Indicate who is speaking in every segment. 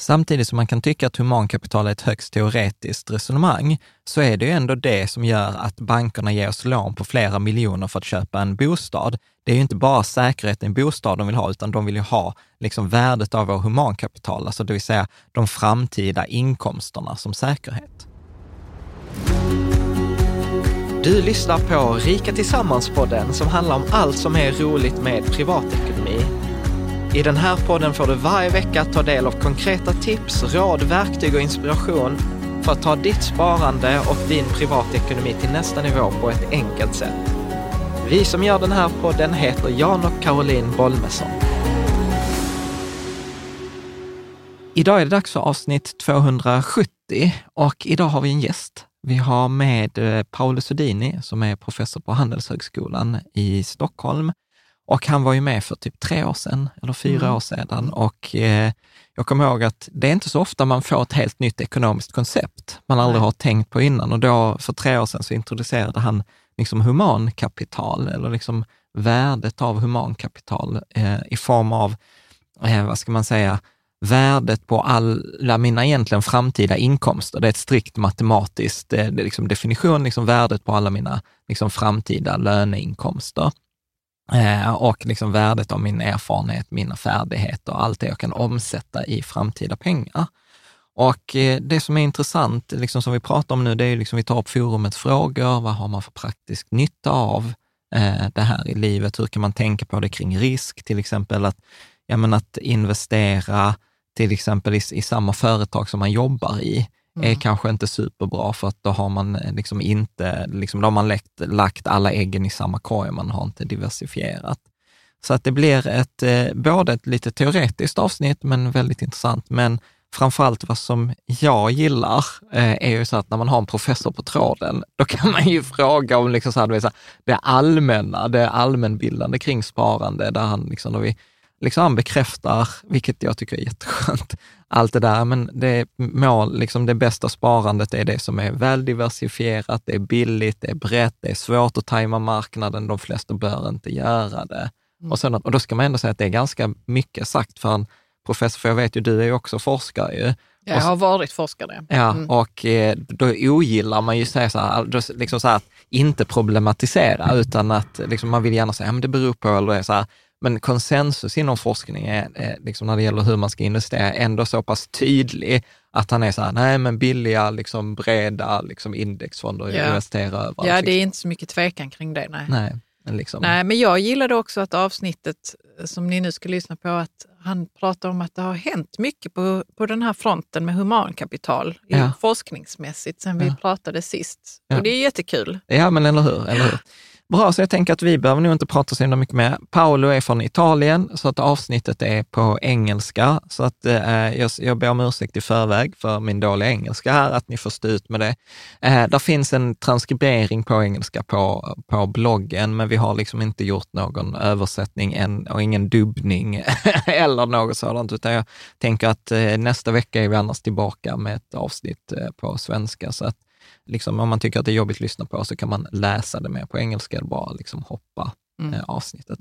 Speaker 1: Samtidigt som man kan tycka att humankapital är ett högst teoretiskt resonemang, så är det ju ändå det som gör att bankerna ger oss lån på flera miljoner för att köpa en bostad. Det är ju inte bara säkerheten i bostad de vill ha, utan de vill ju ha liksom värdet av vår humankapital, alltså det vill säga de framtida inkomsterna som säkerhet. Du lyssnar på Rika Tillsammans-podden som handlar om allt som är roligt med privatekonomi i den här podden får du varje vecka ta del av konkreta tips, råd, verktyg och inspiration för att ta ditt sparande och din privatekonomi till nästa nivå på ett enkelt sätt. Vi som gör den här podden heter Jan och Caroline Bolmesson. Idag är det dags för avsnitt 270 och idag har vi en gäst. Vi har med eh, Paolo Sodini som är professor på Handelshögskolan i Stockholm och han var ju med för typ tre år sedan, eller fyra mm. år sedan. Och eh, jag kommer ihåg att det är inte så ofta man får ett helt nytt ekonomiskt koncept man aldrig har tänkt på innan. Och då, för tre år sedan, så introducerade han liksom humankapital, eller liksom värdet av humankapital eh, i form av, eh, vad ska man säga, värdet på alla mina egentligen framtida inkomster. Det är ett strikt matematiskt eh, liksom definition, liksom värdet på alla mina liksom framtida löneinkomster. Eh, och liksom värdet av min erfarenhet, mina färdigheter, och allt det jag kan omsätta i framtida pengar. Och eh, det som är intressant, liksom som vi pratar om nu, det är liksom vi tar upp forumets frågor. Vad har man för praktisk nytta av eh, det här i livet? Hur kan man tänka på det kring risk? Till exempel att, ja, men att investera till exempel i, i samma företag som man jobbar i mm. är kanske inte superbra för att då har man eh, liksom inte, liksom, då har man lagt, lagt alla äggen i samma korg, man har inte diversifierat. Så att det blir ett, eh, både ett lite teoretiskt avsnitt, men väldigt intressant. Men framförallt vad som jag gillar eh, är ju så att när man har en professor på tråden, då kan man ju fråga om liksom så här, det allmänna, det allmänbildande kring sparande, där han liksom, då vi liksom bekräftar, vilket jag tycker är jätteskönt, allt det där, men det mål, liksom det bästa sparandet är det som är väl diversifierat, det är billigt, det är brett, det är svårt att tajma marknaden, de flesta bör inte göra det. Mm. Och, sen, och då ska man ändå säga att det är ganska mycket sagt för en professor, för jag vet ju, du är ju också forskare ju.
Speaker 2: Jag har varit forskare.
Speaker 1: Ja, mm. och eh, då ogillar man ju säga så här, liksom så här, att inte problematisera, utan att liksom, man vill gärna säga, ja, det beror på, eller det är så här, men konsensus inom forskning är, är liksom när det gäller hur man ska investera ändå så pass tydlig att han är så här, nej men billiga, liksom breda liksom indexfonder ja. investera över.
Speaker 2: Ja, det är inte så mycket tvekan kring det. Nej.
Speaker 1: nej. Men liksom.
Speaker 2: Nej, men jag gillade också att avsnittet som ni nu ska lyssna på, att han pratar om att det har hänt mycket på, på den här fronten med humankapital ja. forskningsmässigt sen vi ja. pratade sist. Och det är jättekul.
Speaker 1: Ja, men eller hur. Eller hur? Bra, så jag tänker att vi behöver nog inte prata så himla mycket mer. Paolo är från Italien, så att avsnittet är på engelska. Så att eh, jag, jag ber om ursäkt i förväg för min dåliga engelska här, att ni får stå ut med det. Eh, där finns en transkribering på engelska på, på bloggen, men vi har liksom inte gjort någon översättning än och ingen dubbning eller något sådant, utan jag tänker att eh, nästa vecka är vi annars tillbaka med ett avsnitt eh, på svenska. Så att liksom, om man tycker att det är jobbigt att lyssna på så kan man läsa det mer på engelska eller bara liksom hoppa mm. eh, avsnittet.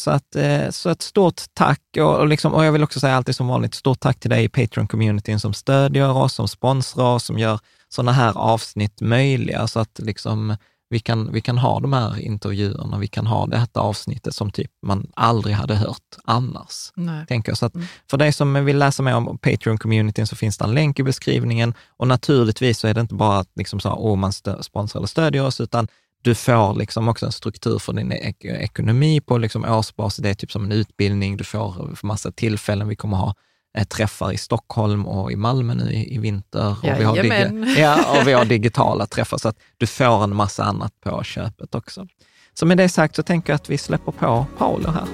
Speaker 1: Så, att, eh, så ett stort tack och, och, liksom, och jag vill också säga alltid som vanligt, stort tack till dig i Patreon-communityn som stödjer oss, som sponsrar oss, som gör sådana här avsnitt möjliga så att liksom vi kan, vi kan ha de här intervjuerna, vi kan ha det här avsnittet som typ man aldrig hade hört annars. Tänker jag. Så att mm. För dig som vill läsa mer om Patreon-communityn så finns det en länk i beskrivningen och naturligtvis så är det inte bara att liksom så, oh, man sponsrar eller stödjer oss, utan du får liksom också en struktur för din ek ekonomi på liksom årsbasis. Det är typ som en utbildning, du får massa tillfällen. Vi kommer ha träffar i Stockholm och i Malmö nu i, i vinter. Och vi, har ja, och vi har digitala träffar, så att du får en massa annat på köpet också. Så med det sagt så tänker jag att vi släpper på Paolo här.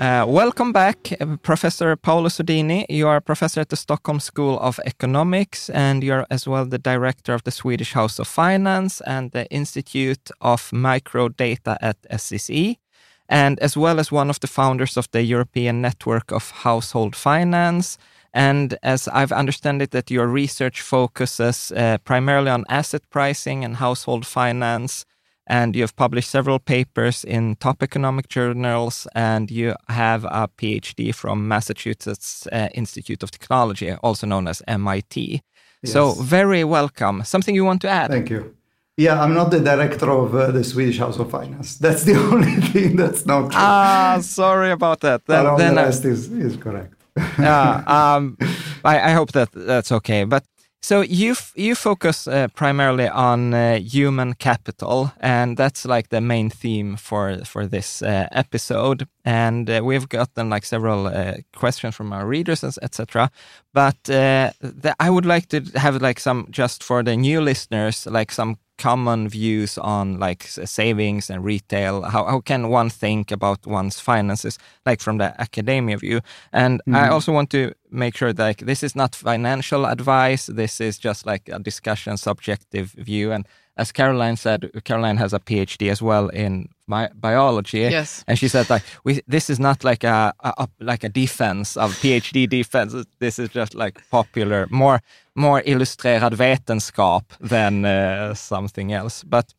Speaker 1: Uh, welcome back, Professor Paolo Sodini. You are a professor at the Stockholm School of Economics, and you're as well the director of the Swedish House of Finance and the Institute of Microdata at SCC and as well as one of the founders of the European Network of Household Finance. And as I've understood it, that your research focuses uh, primarily on asset pricing and household finance. And you have published several papers in top economic journals, and you have a PhD from Massachusetts uh, Institute of Technology, also known as MIT. Yes. So, very welcome. Something you want to add?
Speaker 3: Thank you. Yeah, I'm not the director of uh, the Swedish House of Finance. That's the only thing that's not true.
Speaker 1: Ah, sorry about that.
Speaker 3: Then, then the rest I, is, is correct.
Speaker 1: yeah, um, I, I, hope that that's okay. But so you you focus uh, primarily on uh, human capital, and that's like the main theme for for this uh, episode. And uh, we've gotten like several uh, questions from our readers, etc. But uh, the, I would like to have like some just for the new listeners, like some common views on like savings and retail? How, how can one think about one's finances, like from the academia view? And mm. I mm-hmm. also want to make sure that like, this is not financial advice. This is just like a discussion, subjective view. And as Caroline said, Caroline has a PhD as well in my biology.
Speaker 2: Yes.
Speaker 1: And she said like, we, this is not like a, a, like a defense of PhD defense. This is just like popular, more more illustrerad vetenskap than uh, something else. But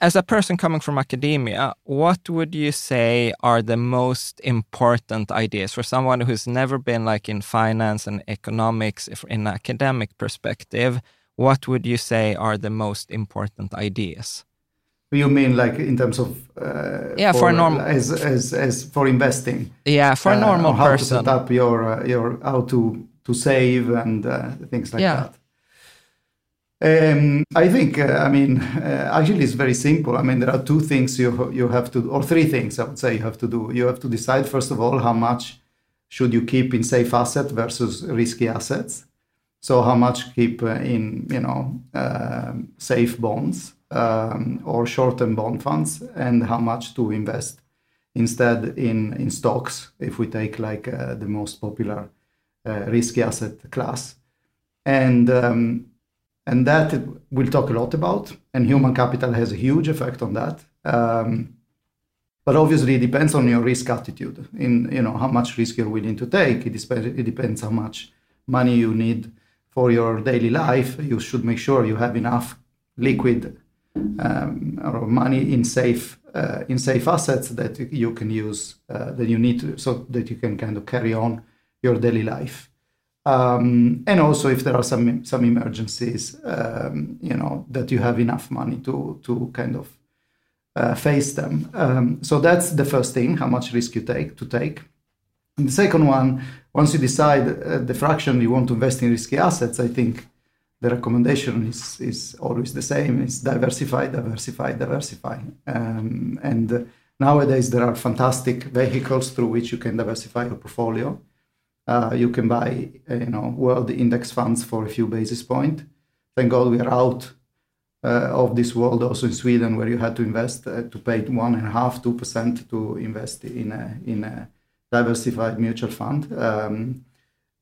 Speaker 1: as a person coming from academia, what would you say are the most important ideas for someone who's never been like in finance and economics in an academic perspective? What would you say are the most important ideas?
Speaker 3: You mean like in terms of
Speaker 1: uh, yeah for, for normal
Speaker 3: as, as as for investing?
Speaker 1: Yeah, for a uh, normal uh,
Speaker 3: how
Speaker 1: person.
Speaker 3: How to set up your uh, your how to to save and uh, things like yeah. that. Um, I think, uh, I mean, uh, actually, it's very simple. I mean, there are two things you you have to, or three things I would say you have to do. You have to decide first of all how much should you keep in safe asset versus risky assets. So how much keep uh, in you know uh, safe bonds um, or short-term bond funds, and how much to invest instead in in stocks. If we take like uh, the most popular uh, risky asset class, and um, and that we'll talk a lot about. And human capital has a huge effect on that. Um, But obviously, it depends on your risk attitude. In you know how much risk you're willing to take. It depends. It depends how much money you need for your daily life. You should make sure you have enough liquid um, or money in safe uh, in safe assets that you can use uh, that you need to, so that you can kind of carry on your daily life. Um, and also, if there are some some emergencies, um, you know that you have enough money to to kind of uh, face them. Um, so that's the first thing: how much risk you take to take. And the second one, once you decide uh, the fraction you want to invest in risky assets, I think the recommendation is is always the same: it's diversify, diversify, diversify. Um, and nowadays there are fantastic vehicles through which you can diversify your portfolio. Uh, you can buy, uh, you know, world index funds for a few basis point. Thank God we are out uh, of this world also in Sweden, where you had to invest uh, to pay one and a half, two percent to invest in a in a diversified mutual fund. Um,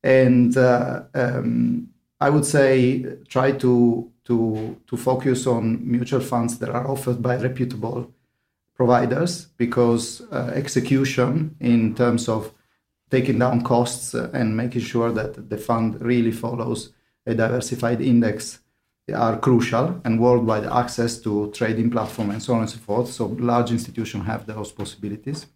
Speaker 3: and uh, um, I would say try to to to focus on mutual funds that are offered by reputable providers because uh, execution in terms of taking down costs and making sure that the fund really follows a diversified index are crucial and worldwide access to trading platform and so on and so forth. So large institutions have those possibilities.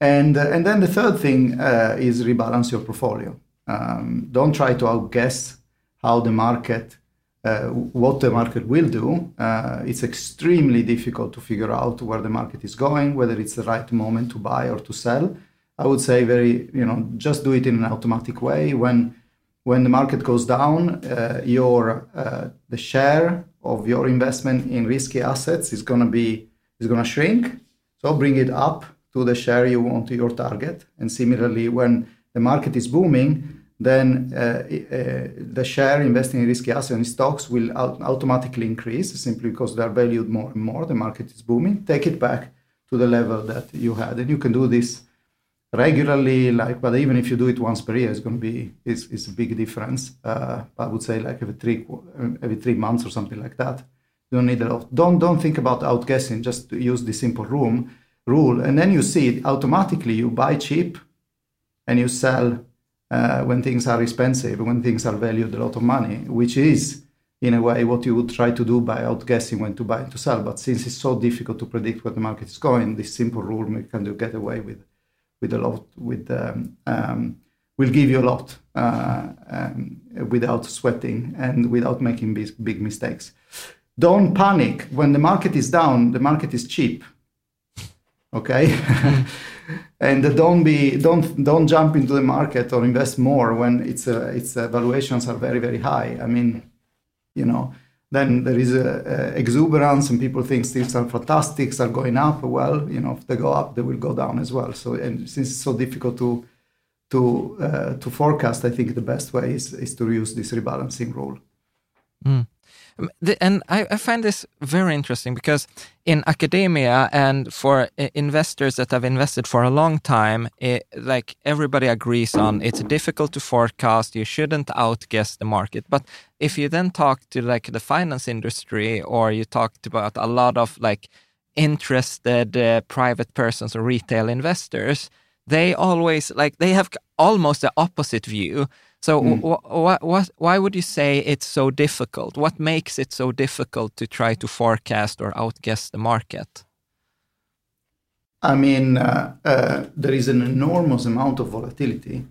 Speaker 3: And, uh, and then the third thing uh, is rebalance your portfolio. Um, don't try to outguess how the market, uh, what the market will do. Uh, it's extremely difficult to figure out where the market is going, whether it's the right moment to buy or to sell. I would say very, you know, just do it in an automatic way. When when the market goes down, uh, your uh, the share of your investment in risky assets is gonna be is gonna shrink. So bring it up to the share you want to your target. And similarly, when the market is booming, then uh, uh, the share investing in risky assets and stocks will automatically increase simply because they are valued more and more. The market is booming. Take it back to the level that you had, and you can do this regularly like but even if you do it once per year it's going to be it's, it's a big difference. Uh, i would say like every three every three months or something like that. You don't need a lot. Don't don't think about outguessing just use the simple room rule. And then you see it automatically you buy cheap and you sell uh, when things are expensive when things are valued a lot of money which is in a way what you would try to do by outguessing when to buy and to sell. But since it's so difficult to predict where the market is going this simple rule can do get away with with a lot with um, um, will give you a lot uh, um, without sweating and without making big, big mistakes. Don't panic when the market is down. The market is cheap. Okay, and don't be don't don't jump into the market or invest more when it's uh, its uh, valuations are very very high. I mean, you know then there is a, a exuberance and people think things are fantastic, are going up. Well, you know, if they go up, they will go down as well. So, and since it's so difficult to to uh, to forecast, I think the best way is is to use this rebalancing rule.
Speaker 1: Mm. Um, and I, I, find this very interesting because in academia and for investors that have invested for a long time, it, like everybody agrees on, it's difficult to forecast. You shouldn't outguess the market. But if you then talk to like the finance industry or you talk about a lot of like interested uh, private persons or retail investors, they always like they have almost the opposite view so, mm. wh- wh- why would you say it's so difficult? What makes it so difficult to try to forecast or outguess the market?
Speaker 3: I mean, uh, uh, there is an enormous amount of volatility.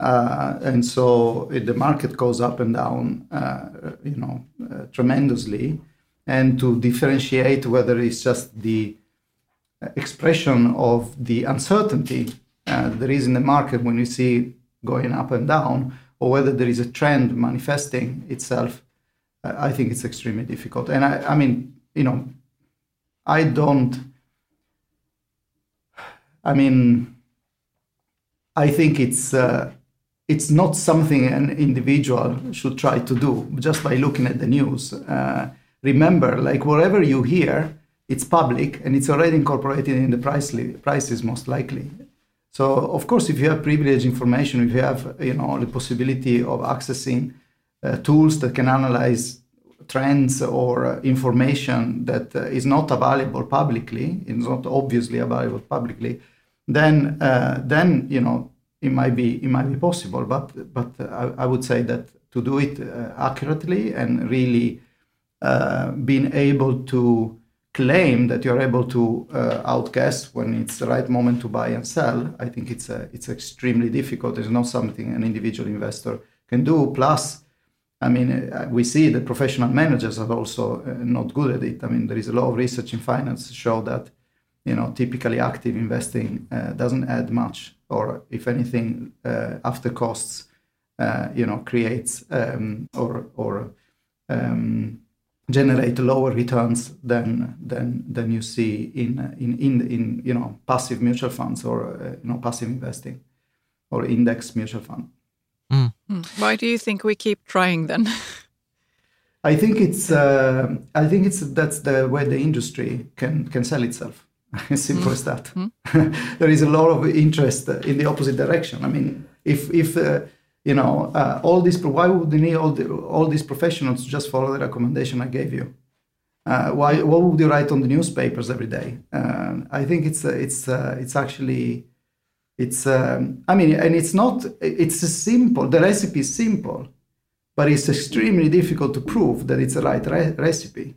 Speaker 3: Uh, and so the market goes up and down, uh, you know, uh, tremendously. And to differentiate whether it's just the expression of the uncertainty uh, there is in the market when you see going up and down, or whether there is a trend manifesting itself, I think it's extremely difficult. And I, I mean, you know, I don't. I mean, I think it's uh, it's not something an individual should try to do just by looking at the news. Uh, remember, like whatever you hear, it's public and it's already incorporated in the price li- prices most likely. So of course, if you have privileged information, if you have you know the possibility of accessing uh, tools that can analyze trends or uh, information that uh, is not available publicly, it's not obviously available publicly, then uh, then you know it might be it might be possible. But but I, I would say that to do it uh, accurately and really uh, being able to claim that you're able to uh, outguess when it's the right moment to buy and sell, I think it's a, it's extremely difficult. It's not something an individual investor can do. Plus, I mean, uh, we see that professional managers are also uh, not good at it. I mean, there is a lot of research in finance show that, you know, typically active investing uh, doesn't add much, or if anything, uh, after costs, uh, you know, creates um, or or um, generate lower returns than than than you see in in in, in you know passive mutual funds or uh, you know passive investing or index mutual fund.
Speaker 2: Mm. Why do you think we keep trying then?
Speaker 3: I think it's uh, I think it's that's the way the industry can can sell itself. as simple mm. as that. Mm. there is a lot of interest in the opposite direction. I mean, if if uh, you know uh, all these, why would they need all the, all these professionals just follow the recommendation I gave you? Uh, why what would you write on the newspapers every day? Uh, I think it's uh, it's uh, it's actually it's um, i mean and it's not it's a simple the recipe is simple but it's extremely difficult to prove that it's the right re- recipe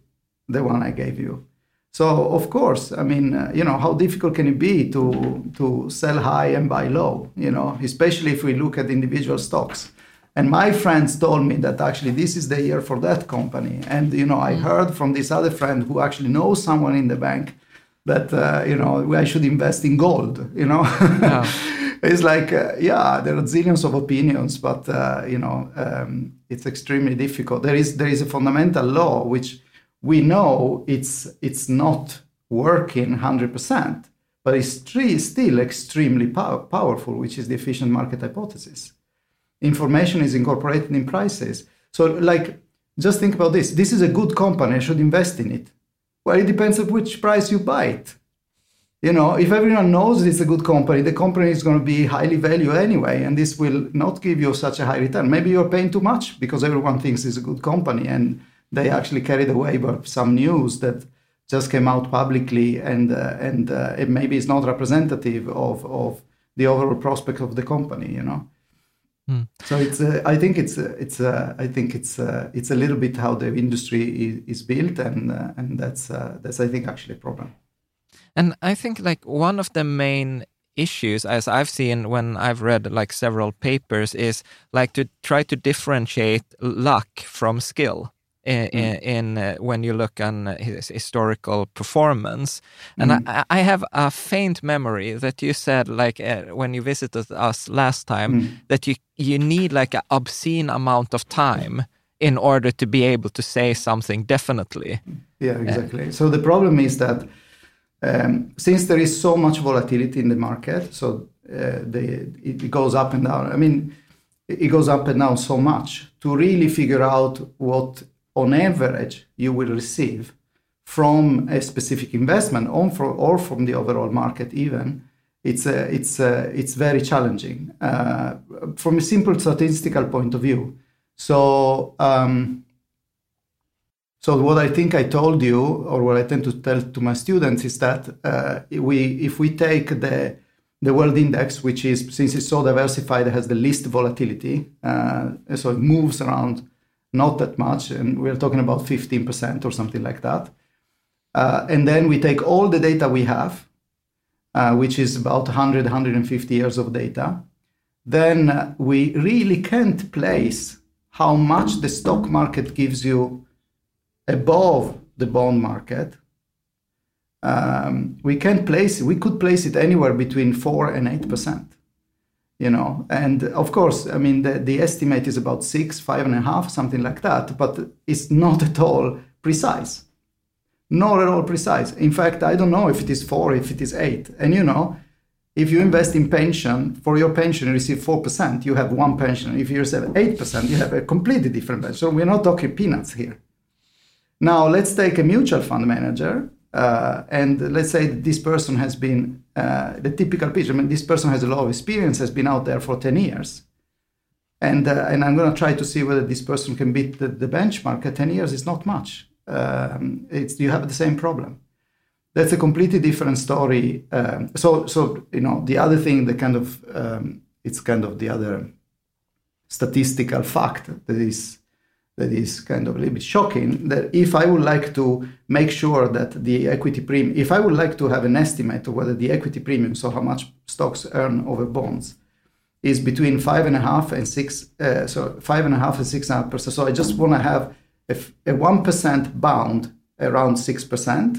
Speaker 3: the one i gave you so of course i mean uh, you know how difficult can it be to to sell high and buy low you know especially if we look at individual stocks and my friends told me that actually this is the year for that company and you know i mm. heard from this other friend who actually knows someone in the bank that uh, you know I should invest in gold. You know, yeah. it's like uh, yeah, there are zillions of opinions, but uh, you know um, it's extremely difficult. There is there is a fundamental law which we know it's it's not working hundred percent, but it's still extremely pow- powerful, which is the efficient market hypothesis. Information is incorporated in prices. So like just think about this. This is a good company. I should invest in it well, it depends on which price you buy it. You know, if everyone knows it's a good company, the company is going to be highly valued anyway, and this will not give you such a high return. Maybe you're paying too much because everyone thinks it's a good company, and they actually carried away by some news that just came out publicly, and uh, and uh, it maybe is not representative of of the overall prospect of the company. You know. Mm. So it's uh, I think it's uh, it's uh, I think it's uh, it's a little bit how the industry is, is built and uh, and that's uh, that's I think actually a problem.
Speaker 1: And I think like one of the main issues as I've seen when I've read like several papers is like to try to differentiate luck from skill in, mm. in uh, when you look on his historical performance. And mm. I, I, have a faint memory that you said, like uh, when you visited us last time, mm. that you you need like an obscene amount of time in order to be able to say something definitely.
Speaker 3: Yeah, exactly. Uh, so the problem is that um, since there is so much volatility in the market, so uh, the, it goes up and down. I mean, it goes up and down so much to really figure out what on average you will receive from a specific investment or from, the overall market even it's uh, it's uh, it's very challenging. Uh, from a simple statistical point of view. So um, so what I think I told you, or what I tend to tell to my students, is that uh, we, if we take the the world index, which is since it's so diversified, has the least volatility, uh, so it moves around not that much, and we're talking about 15% or something like that. Uh, and then we take all the data we have, uh, which is about 100, 150 years of data. Then uh, we really can't place how much the stock market gives you above the bond market. Um, we can't place we could place it anywhere between 4 and 8 percent you know and of course i mean the, the estimate is about six five and a half something like that but it's not at all precise. Not at all precise. In fact i don't know if it is four if it is eight. And you know if you invest in pension for your pension you receive 4% you have one pension. If you receive 8% you have a completely different pension. So we're not talking peanuts here. Now let's take a mutual fund manager uh, and let's say this person has been uh, the typical picture. I mean, this person has a lot of experience, has been out there for 10 years. and uh, and I'm going to try to see whether this person can beat the, the benchmark at 10 years is not much. Um, it's you have the same problem. That's a completely different story. Um, so so you know the other thing that kind of um, it's kind of the other statistical fact that is that is kind of a little bit shocking that if I would like to make sure that the equity premium, if I would like to have an estimate of whether the equity premium, so how much stocks earn over bonds, is between five and a half and six, uh, so five and a half and six and a half percent. So I just want to have a one percent bound around six percent.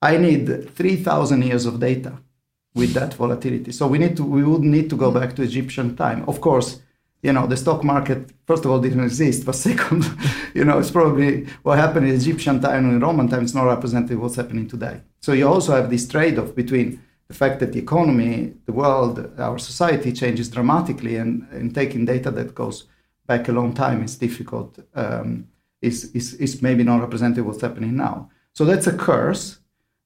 Speaker 3: I need three thousand years of data with that volatility. So we need to, we would need to go back to Egyptian time. Of course, you know, the stock market, first of all, didn't exist, but second, you know, it's probably what happened in Egyptian time and Roman time is not representative what's happening today. So you also have this trade-off between the fact that the economy, the world, our society changes dramatically, and, and taking data that goes back a long time is difficult, um, is, is, is maybe not representative what's happening now. So that's a curse,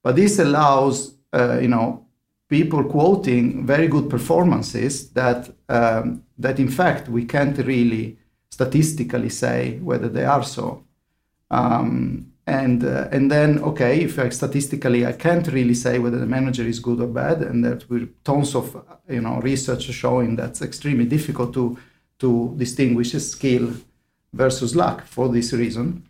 Speaker 3: but this allows, uh, you know, people quoting very good performances that um, that in fact we can't really statistically say whether they are so. Um, and uh, and then okay, if I, statistically I can't really say whether the manager is good or bad, and that with tons of you know research showing that's extremely difficult to to distinguish skill versus luck for this reason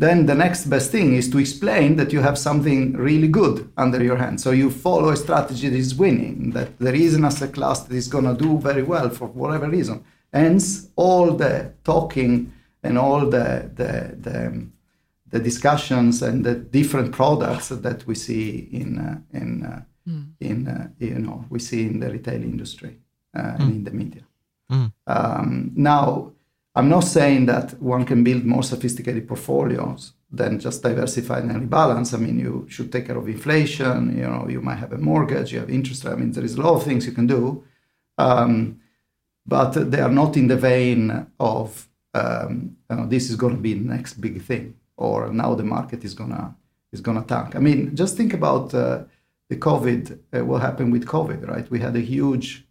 Speaker 3: then the next best thing is to explain that you have something really good under your hand. So you follow a strategy that is winning, that there is an asset class that is going to do very well for whatever reason. Hence, all the talking and all the, the, the, the discussions and the different products that we see in, uh, in, uh, mm. in uh, you know, we see in the retail industry mm. and in the media. Mm. Um, now, I'm not saying that one can build more sophisticated portfolios than just diversify and rebalance. I mean, you should take care of inflation. You know, you might have a mortgage, you have interest. I mean, there is a lot of things you can do, um, but they are not in the vein of um, you know, this is going to be the next big thing, or now the market is gonna is gonna tank. I mean, just think about uh, the COVID. Uh, what happened with COVID, right? We had a huge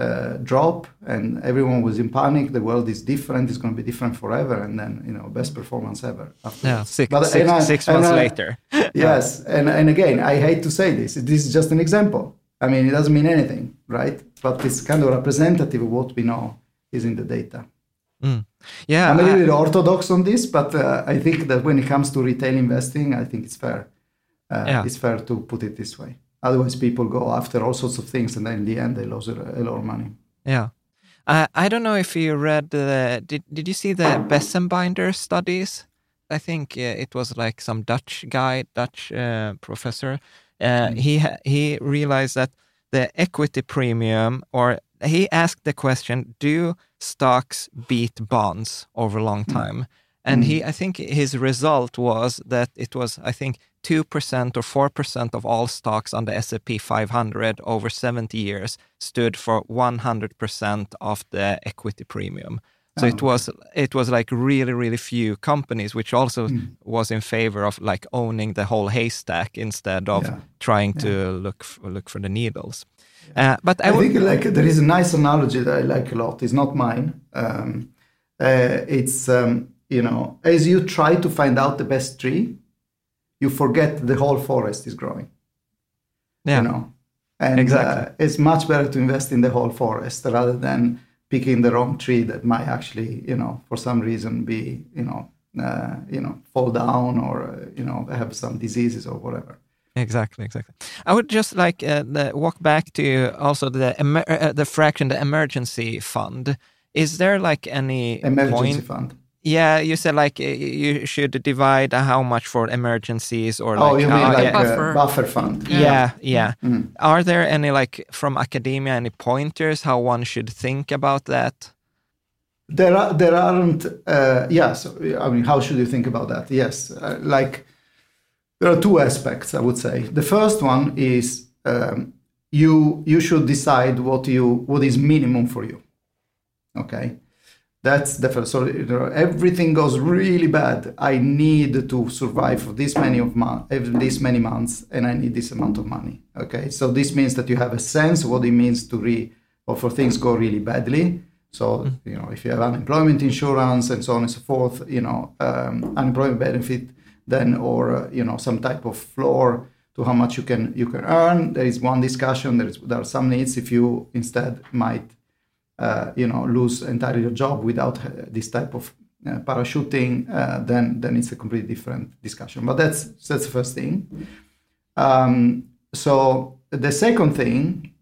Speaker 3: uh, drop and everyone was in panic. The world is different. It's going to be different forever. And then you know best performance ever
Speaker 1: afterwards. yeah six, but, six, I, six months I, later.
Speaker 3: Yes. And, and again i hate to say this. This is just an example. I mean it doesn't mean anything right? But it's kind of representative of what we know is in the data.
Speaker 1: Mm. yeah
Speaker 3: i'm a little bit orthodox on this but uh, i think that when it comes to retail investing i think it's fair uh, yeah. it's fair to put it this way Otherwise, people go after all sorts of things, and then in the end, they lose a, lot of money.
Speaker 1: Yeah. Uh, I don't know if you read the. Did Did you see the Bessembinder studies? I think uh, it was like some Dutch guy, Dutch uh, professor. Mm. He he realized that the equity premium, or he asked the question: Do stocks beat bonds over a long mm. time? Mm. And mm. he, I think, his result was that it was, I think, 2% or 4% of all stocks on the S&P 500 over 70 years stood for 100% of the equity premium. So oh, it was it was like really really few companies, which also mm. was in favor of like owning the whole haystack instead of yeah. trying yeah. to look look for the needles.
Speaker 3: Yeah. Uh, but I, I think like there is a nice analogy that I like a lot. It's not mine. Um, uh, it's um, you know as you try to find out the best tree, you forget the whole forest is growing. Yeah. You know, and exactly. Uh, it's much better to invest in the whole forest rather than picking the wrong tree that might actually, you know, for some reason be, you know, uh, you know, fall down or uh, you know have some diseases or whatever.
Speaker 1: Exactly, exactly. I would just like uh, the, walk back to also the uh, the fraction, the emergency fund. Is there like any
Speaker 3: emergency
Speaker 1: point?
Speaker 3: fund?
Speaker 1: Yeah, you said like you should divide how much for emergencies or
Speaker 3: oh, you mean uh, like yeah. buffer. buffer fund?
Speaker 1: Yeah, yeah. yeah. Mm. Are there any like from academia any pointers how one should think about that?
Speaker 3: There are there aren't. Uh, yes, I mean, how should you think about that? Yes, uh, like there are two aspects. I would say the first one is um, you you should decide what you what is minimum for you. Okay that's the first. So you know, everything goes really bad. I need to survive for this many of months, this many months, and I need this amount of money. Okay, so this means that you have a sense what it means to re or for things go really badly. So you know, if you have unemployment insurance and so on and so forth, you know, um, unemployment benefit, then or uh, you know some type of floor to how much you can you can earn. There is one discussion. There is there are some needs if you instead might you know lose entirely your job without uh, this type of uh, parachuting, uh, then then it's a completely different discussion. But that's that's the first thing. Um, so the second thing,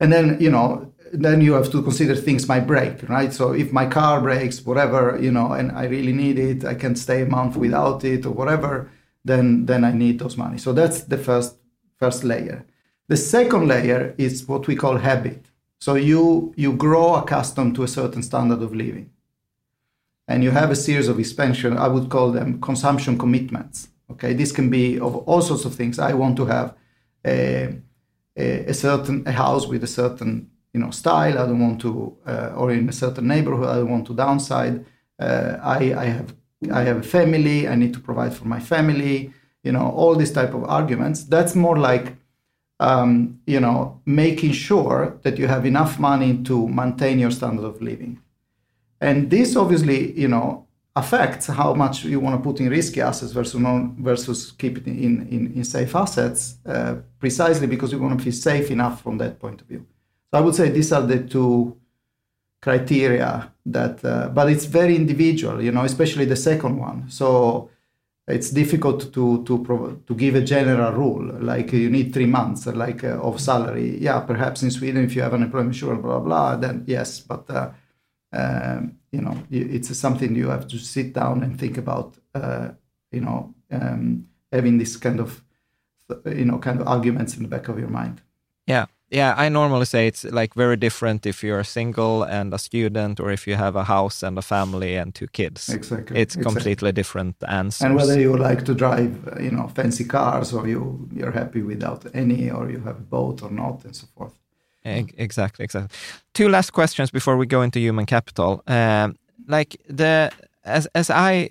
Speaker 3: and then you know then you have to consider things might break, right? So if my car breaks, whatever, you know, and I really need it, I can stay a month without it or whatever, then then I need those money. So that's the first first layer. The second layer is what we call habit. So you you grow accustomed to a certain standard of living. And you have a series of expansion, I would call them consumption commitments. Okay, this can be of all sorts of things. I want to have a, a, a certain a house with a certain you know style. I don't want to, uh, or in a certain neighborhood, I don't want to downside. Uh, I, I have I have a family. I need to provide for my family. You know all these type of arguments. That's more like um, you know making sure that you have enough money to maintain your standard of living. And this obviously you know affects how much you want to put in risky assets versus non, versus keep it in, in, in safe assets, uh, precisely because you want to feel safe enough from that point of view. So I would say these are the two criteria that, uh, but it's very individual, you know, especially the second one. So it's difficult to to to give a general rule like you need three months like uh, of salary. Yeah, perhaps in Sweden if you have an employment insurance, blah blah, blah then yes, but uh, um, you know it's something you have to sit down and think about. Uh, you know, um, having this kind of you know kind of arguments in the back of your mind.
Speaker 1: Yeah, yeah, I normally say it's like very different if you're single and a student, or if you have a house and a family and two kids.
Speaker 3: Exactly,
Speaker 1: it's exactly. completely different answers.
Speaker 3: And whether you like to drive, you know, fancy cars, or you you're happy without any, or you have a boat or not, and so forth.
Speaker 1: Exactly, exactly. Two last questions before we go into human capital. Um, like the as as I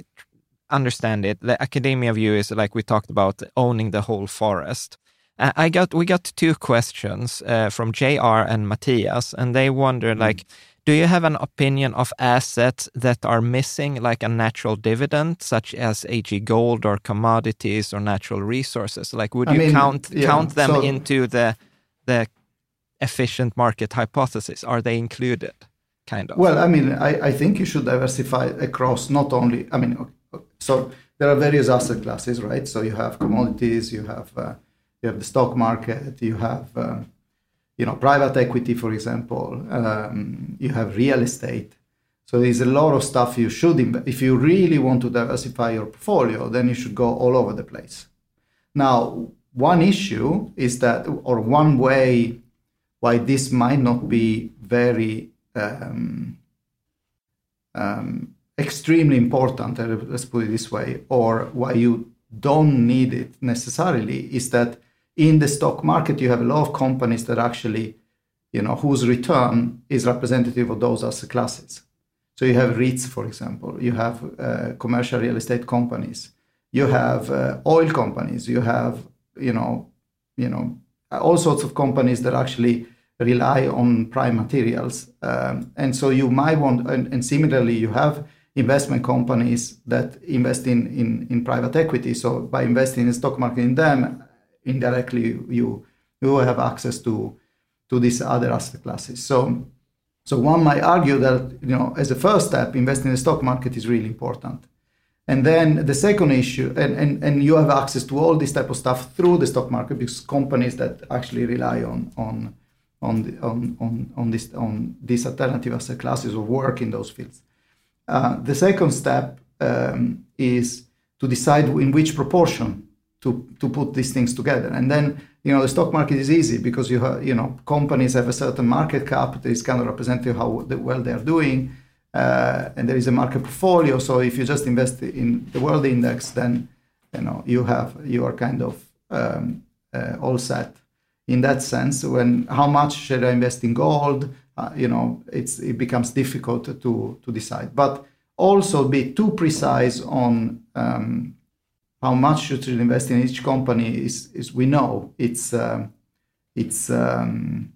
Speaker 1: understand it, the academia view is like we talked about owning the whole forest. Uh, I got we got two questions uh, from JR and Matthias, and they wonder mm. like, do you have an opinion of assets that are missing like a natural dividend, such as AG gold or commodities or natural resources? Like, would I you mean, count yeah, count them so, into the the efficient market hypothesis? Are they included? Kind of.
Speaker 3: Well, I mean, I, I think you should diversify across not only. I mean, so there are various asset classes, right? So you have commodities, you have uh, you have the stock market, you have uh, you know private equity, for example, um, you have real estate. So there's a lot of stuff you should inv- if you really want to diversify your portfolio, then you should go all over the place. Now, one issue is that, or one way why this might not be very um, um, extremely important, uh, let's put it this way, or why you don't need it necessarily, is that in the stock market, you have a lot of companies that actually, you know, whose return is representative of those asset classes. So you have REITs, for example, you have uh, commercial real estate companies, you have uh, oil companies, you have, you know, you know, all sorts of companies that actually rely on prime materials. Um, and so you might want, and, and, similarly, you have investment companies that invest in, in, in private equity. So by investing in the stock market in them, indirectly you you have access to to these other asset classes. So so one might argue that you know as a first step, investing in the stock market is really important. And then the second issue, and, and, and you have access to all this type of stuff through the stock market because companies that actually rely on on on the, on, on, on this on these alternative asset classes or work in those fields. Uh, the second step um, is to decide in which proportion to to put these things together. And then you know the stock market is easy because you have you know companies have a certain market cap that is kind of representative how well they are doing, uh, and there is a market portfolio. So if you just invest in the world index, then you know you have you are kind of um, uh, all set in that sense. When how much should I invest in gold? Uh, you know, it's it becomes difficult to to decide. But also be too precise on um, how much you should invest in each company is, is we know it's um, it's um,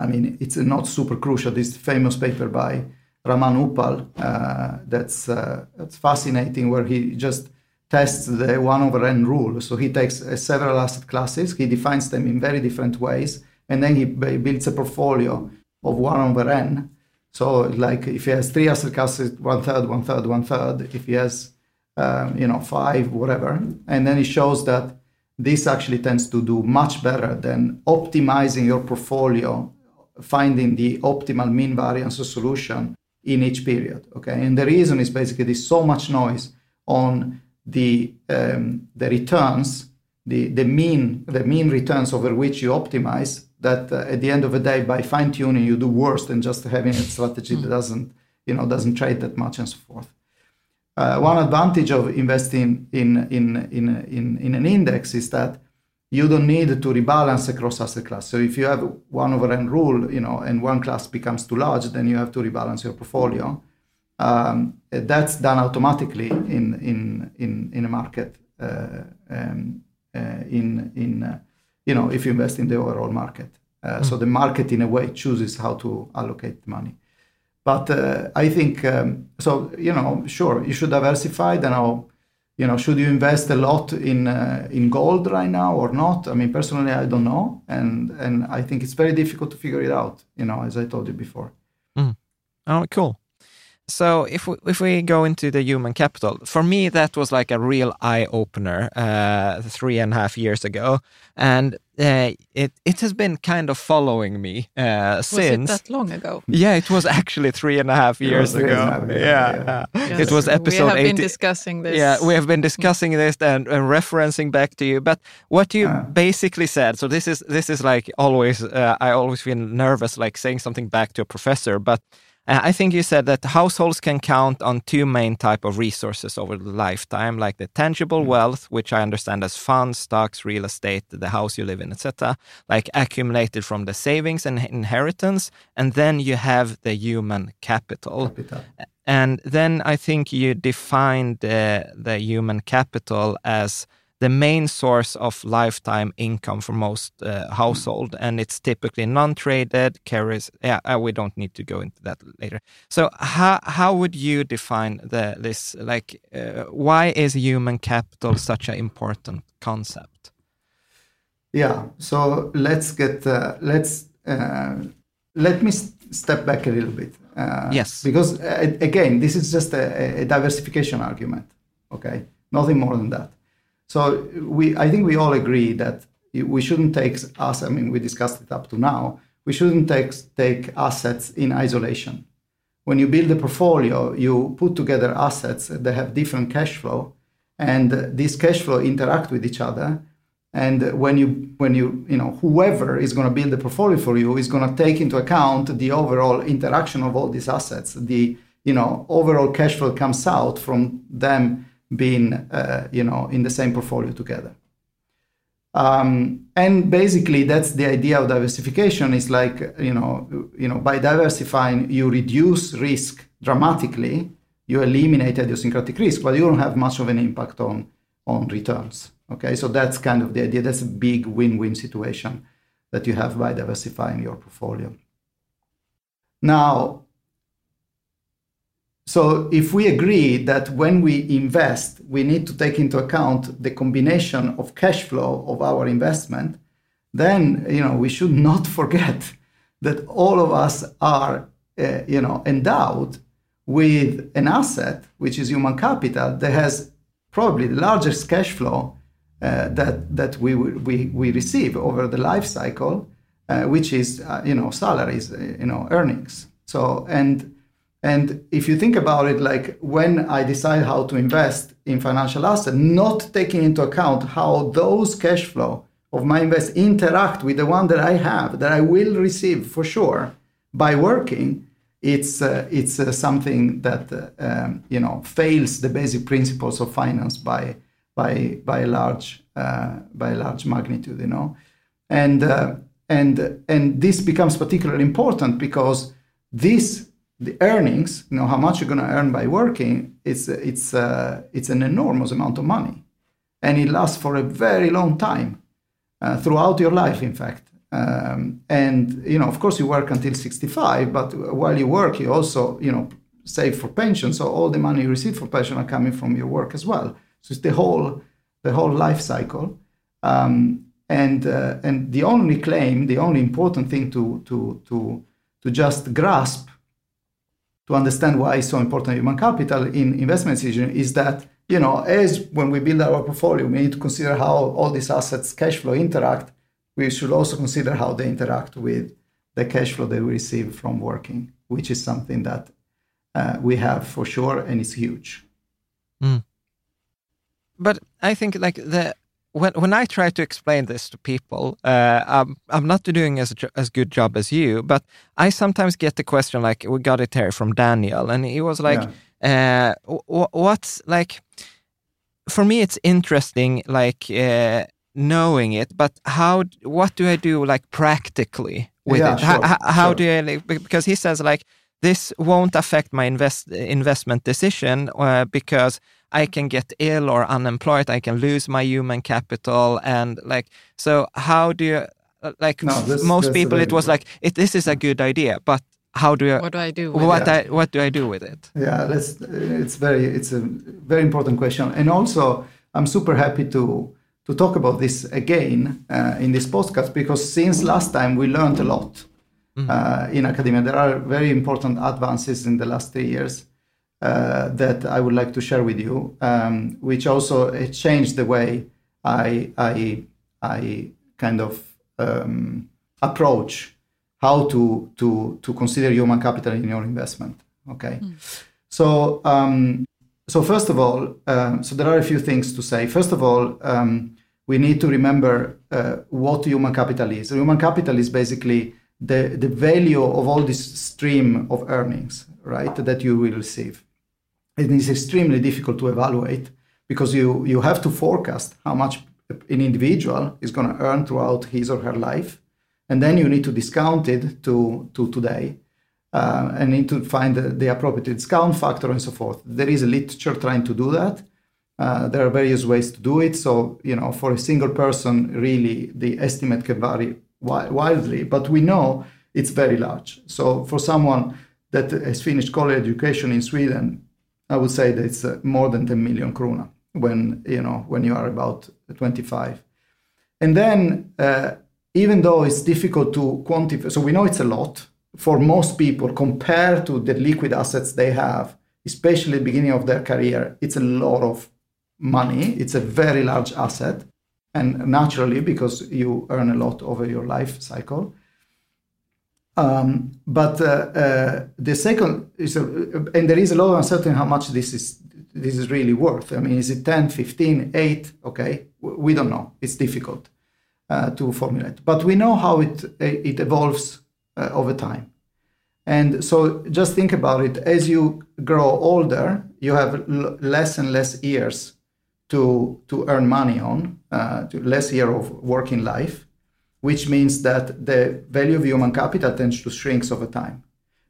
Speaker 3: I mean, it's not super crucial. This famous paper by Raman Uppal uh, that's uh, that's fascinating, where he just tests the one over n rule. So he takes uh, several asset classes, he defines them in very different ways, and then he builds a portfolio of one over n. So like if he has three asset classes, one third, one third, one third. If he has um, you know five, whatever, and then it shows that this actually tends to do much better than optimizing your portfolio, finding the optimal mean variance solution in each period. Okay, and the reason is basically there's so much noise on the um, the returns, the the mean the mean returns over which you optimize. That uh, at the end of the day, by fine tuning, you do worse than just having a strategy that doesn't you know doesn't trade that much and so forth. Uh, one advantage of investing in, in, in, in, in an index is that you don't need to rebalance across asset class. So if you have one over n rule, you know, and one class becomes too large, then you have to rebalance your portfolio. Um, that's done automatically in in in in a market. Uh, um, uh, in in uh, you know, if you invest in the overall market, mm. so the market in a way chooses how to allocate money. But uh, I think um, so. You know, sure, you should diversify. Then, I'll, you know, should you invest a lot in uh, in gold right now or not? I mean, personally, I don't know, and and I think it's very difficult to figure it out. You know, as I told you before.
Speaker 1: Mm. Oh, cool. So if we, if we go into the human capital, for me that was like a real eye opener uh, three and a half years ago, and uh, it it has been kind of following me uh,
Speaker 2: was
Speaker 1: since.
Speaker 2: Was it that long ago?
Speaker 1: Yeah, it was actually three and a half years ago. Half, yeah, yeah.
Speaker 2: yeah.
Speaker 1: it was episode.
Speaker 2: We have
Speaker 1: 80.
Speaker 2: been discussing this.
Speaker 1: Yeah, we have been discussing this and, and referencing back to you. But what you basically said, so this is this is like always. Uh, I always feel nervous, like saying something back to a professor, but uh, I think you said that households can count on two main type of resources over the lifetime, like the tangible mm. wealth, which I understand as funds, stocks, real estate, the house you live in, etc., like accumulated from the savings and inheritance, and then you have the human capital. capital. And then I think you defined uh, the human capital as the main source of lifetime income for most uh, household, and it's typically non-traded carries. Yeah, uh, we don't need to go into that later. So, how how would you define the this like uh, why is human capital such an important concept?
Speaker 3: Yeah. So let's get uh, let's uh, let me step back a little bit.
Speaker 1: Uh, yes.
Speaker 3: Because again, this is just a, a diversification argument. Okay, nothing more than that. So we, I think we all agree that we shouldn't take us. I mean, we discussed it up to now. We shouldn't take take assets in isolation. When you build a portfolio, you put together assets that have different cash flow, and these cash flow interact with each other. And when you when you you know whoever is going to build the portfolio for you is going to take into account the overall interaction of all these assets. The you know overall cash flow comes out from them being uh, you know in the same portfolio together. Um, and basically that's the idea of diversification. Is like you know you know by diversifying you reduce risk dramatically. You eliminate idiosyncratic risk but you don't have much of an impact on on returns. Okay? So that's kind of the idea. That's a big win-win situation that you have by diversifying your portfolio. Now so if we agree that when we invest, we need to take into account the combination of cash flow of our investment, then you know we should not forget that all of us are uh, you know endowed with an asset which is human capital that has probably the largest cash flow uh, that that we, we we receive over the life cycle, uh, which is you know salaries, you know earnings. So and and if you think about it, like when I decide how to invest in financial assets, not taking into account how those cash flow of my invest interact with the one that I have, that I will receive for sure by working, it's uh, it's uh, something that uh, um, you know fails the basic principles of finance by by by a large uh, by a large magnitude, you know, and uh, and and this becomes particularly important because this the earnings, you know, how much you're going to earn by working, it's it's uh, it's an enormous amount of money, and it lasts for a very long time, uh, throughout your life, in fact. Um, and you know, of course, you work until 65, but while you work, you also you know save for pension. So all the money you receive for pension are coming from your work as well. So it's the whole the whole life cycle. Um, and uh, and the only claim, the only important thing to to to to just grasp to understand why it's so important human capital in investment decision is that you know as when we build our portfolio we need to consider how all these assets cash flow interact we should also consider how they interact with the cash flow that we receive from working which is something that uh, we have for sure and it's huge mm.
Speaker 1: but i think like the when when I try to explain this to people, uh, I'm, I'm not doing as as good job as you, but I sometimes get the question like we got it here from Daniel, and he was like, yeah. uh, "What's like?" For me, it's interesting, like uh, knowing it, but how? What do I do, like practically with yeah, it? Sure, how, how sure. do I? Like, because he says like this won't affect my invest investment decision uh, because I can get ill or unemployed, I can lose my human capital, and like so. How do you like no, this, most this people? It was like it, this is a good idea, but how do you?
Speaker 2: What do I do?
Speaker 1: what I, what do I do with it?
Speaker 3: Yeah, that's it's very it's a very important question, and also I'm super happy to to talk about this again uh, in this podcast because since last time we learned a lot mm-hmm. uh, in academia. There are very important advances in the last three years uh, that I would like to share with you, um, which also changed the way I I I kind of um, approach how to to to consider human capital in your investment. Okay, mm. so um, so first of all, um, so there are a few things to say. First of all, um, we need to remember uh, what human capital is. Human capital is basically the, the value of all this stream of earnings, right, that you will receive. It is extremely difficult to evaluate because you, you have to forecast how much an individual is going to earn throughout his or her life. And then you need to discount it to, to today uh, and need to find the, the, appropriate discount factor and so forth. There is a literature trying to do that. Uh, there are various ways to do it. So, you know, for a single person, really, the estimate can vary wildly, but we know it's very large. So for someone that has finished college education in Sweden, I would say that it's uh, more than 10 million krona when you know when you are about 25. And then uh, even though it's difficult to quantify, so we know it's a lot for most people compared to the liquid assets they have, especially beginning of their career, it's a lot of money. It's a very large asset and naturally because you earn a lot over your life cycle. Um, but uh, uh, the second is, a, and there is a lot of uncertainty how much this is this is really worth. I mean, is it 10, 15, 8? Okay, we don't know. It's difficult uh, to formulate, but we know how it it evolves uh, over time. And so just think about it. As you grow older, you have l- less and less years to, to earn money on, uh, to less year of working life, which means that the value of human capital tends to shrink over time.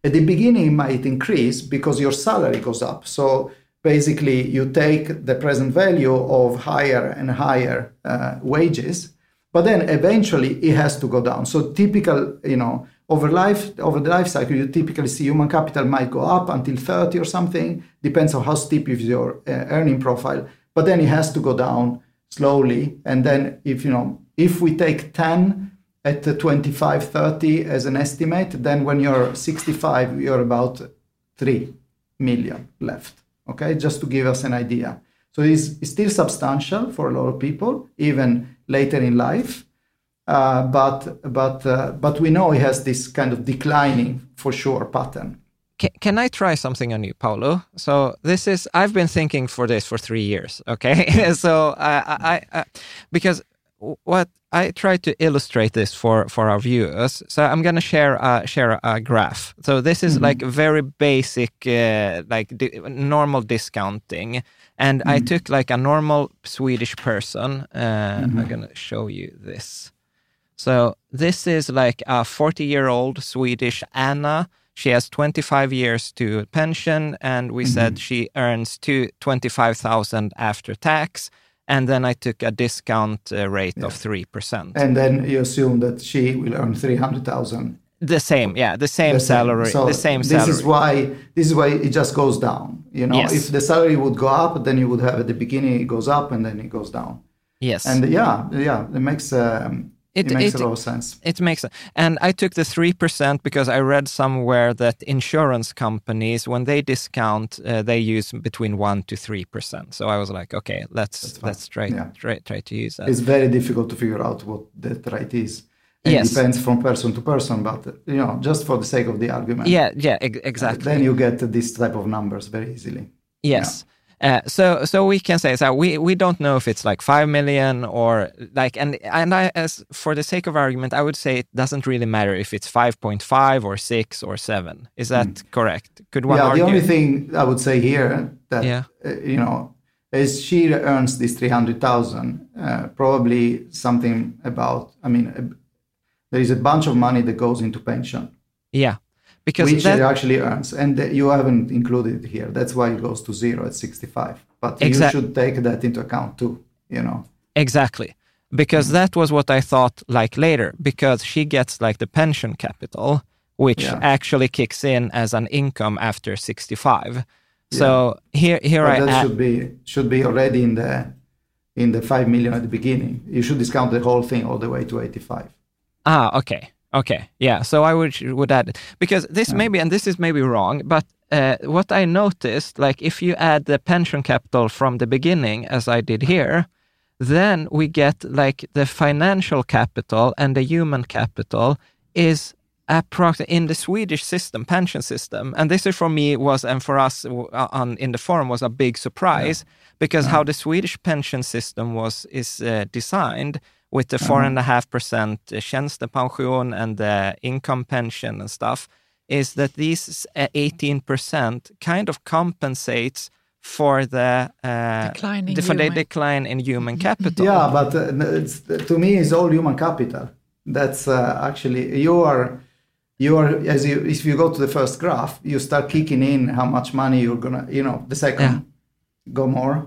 Speaker 3: At the beginning, it might increase because your salary goes up. So basically, you take the present value of higher and higher uh, wages, but then eventually it has to go down. So typical, you know, over life over the life cycle, you typically see human capital might go up until 30 or something, depends on how steep is your uh, earning profile but then it has to go down slowly. And then if you know, if we take 10 at 25, 30 as an estimate, then when you're 65, you're about 3 million left. Okay, just to give us an idea. So it's, it's still substantial for a lot of people, even later in life. Uh, but but uh, but we know it has this kind of declining for sure pattern.
Speaker 1: Can, can I try something on you, Paolo? So this is I've been thinking for this for three years. Okay, so I, I, I because what I try to illustrate this for for our viewers. So I'm going to share a, share a graph. So this is mm-hmm. like very basic, uh, like di- normal discounting, and mm-hmm. I took like a normal Swedish person. Uh, mm-hmm. I'm going to show you this. So this is like a 40 year old Swedish Anna she has 25 years to pension, and we mm-hmm. said she earns to 25,000 after tax. and then I took a discount uh, rate yeah. of 3%.
Speaker 3: And then you assume that she will earn 300,000
Speaker 1: the same yeah the same the salary
Speaker 3: so
Speaker 1: the same
Speaker 3: salary
Speaker 1: this
Speaker 3: is why this is why it just goes down you know
Speaker 1: yes.
Speaker 3: if the salary would go up then you would have at the beginning it goes up and then it goes down
Speaker 1: yes
Speaker 3: and yeah yeah it makes um, it, it, makes it, a lot of sense.
Speaker 1: It makes and I took the three percent because I read somewhere that insurance companies, when they discount, uh, they use between one to three percent. So I was like, okay, let's let's try, yeah. try try to use that.
Speaker 3: It's very difficult to figure out what that rate is. It yes. depends from person to person, but you know, just for the sake of the argument.
Speaker 1: Yeah, yeah, exactly.
Speaker 3: then you get this type of numbers very easily.
Speaker 1: Yes. Yeah. Uh, so, so we can say so. We we don't know if it's like five million or like, and and I, as for the sake of argument, I would say it doesn't really matter if it's five point five or six or seven. Is that mm. correct?
Speaker 3: Could one? Yeah. Argue? The only thing I would say here that yeah. Uh, you know is she earns this three hundred thousand, uh, probably something about. I mean there is a bunch of money that goes into pension.
Speaker 1: Yeah,
Speaker 3: because which that, it actually earns, and you haven't included it here. That's why it goes to zero at 65. But exa- you should take that into account too. You know.
Speaker 1: Exactly, because that was what I thought. Like later, because she gets like the pension capital, which yeah. actually kicks in as an income after 65. So yeah. here, here
Speaker 3: but
Speaker 1: I
Speaker 3: that should be should be already in the in the five million at the beginning. You should discount the whole thing all the way to 85.
Speaker 1: Ah, okay. Okay. Yeah. So I would would add because this yeah. maybe and this is maybe wrong, but uh, what I noticed, like if you add the pension capital from the beginning, as I did here, then we get like the financial capital and the human capital is approximately in the Swedish system, pension system, and this is for me was and for us uh, on in the forum was a big surprise yeah. because yeah. how the Swedish pension system was is uh, designed with the four and a half percent tjänstepension and the income pension and stuff, is that these 18 percent kind of compensates for the uh, decline, in the, for the decline in human capital.
Speaker 3: Yeah, but uh, to me, it's all human capital. That's uh, actually you are you are as you if you go to the first graph, you start kicking in how much money you're gonna you know the second yeah. go more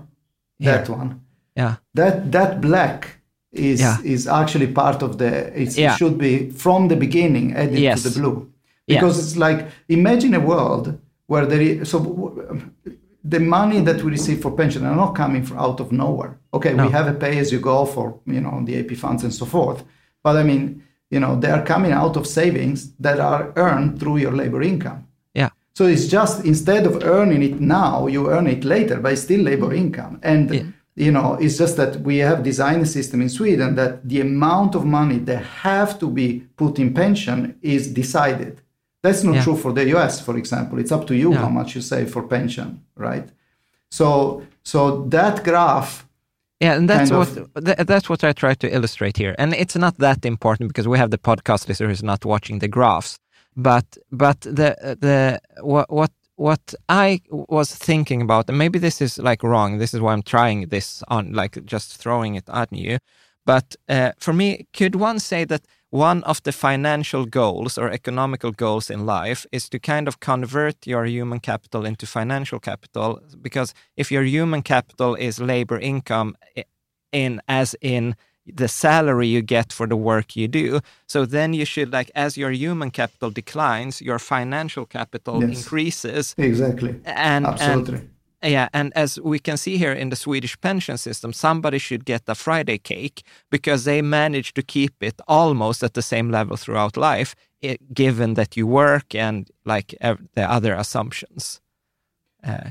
Speaker 3: that
Speaker 1: Here.
Speaker 3: one
Speaker 1: yeah
Speaker 3: that that black is yeah. is actually part of the it yeah. should be from the beginning added yes. to the blue because yes. it's like imagine a world where there is so the money that we receive for pension are not coming from out of nowhere okay no. we have a pay as you go for you know the ap funds and so forth but i mean you know they are coming out of savings that are earned through your labor income
Speaker 1: yeah
Speaker 3: so it's just instead of earning it now you earn it later but it's still labor income and yeah you know, it's just that we have designed a system in Sweden that the amount of money that have to be put in pension is decided. That's not yeah. true for the US, for example. It's up to you how much you save for pension, right? So, so that graph.
Speaker 1: Yeah, and that's what th- that's what I try to illustrate here. And it's not that important because we have the podcast listener who's not watching the graphs. But but the the what what what I was thinking about, and maybe this is like wrong, this is why I'm trying this on, like just throwing it at you. But uh, for me, could one say that one of the financial goals or economical goals in life is to kind of convert your human capital into financial capital? Because if your human capital is labor income, in as in the salary you get for the work you do. So then you should like as your human capital declines, your financial capital yes. increases.
Speaker 3: Exactly.
Speaker 1: And
Speaker 3: absolutely.
Speaker 1: And, yeah, and as we can see here in the Swedish pension system, somebody should get a Friday cake because they manage to keep it almost at the same level throughout life, it, given that you work and like the other assumptions. Uh,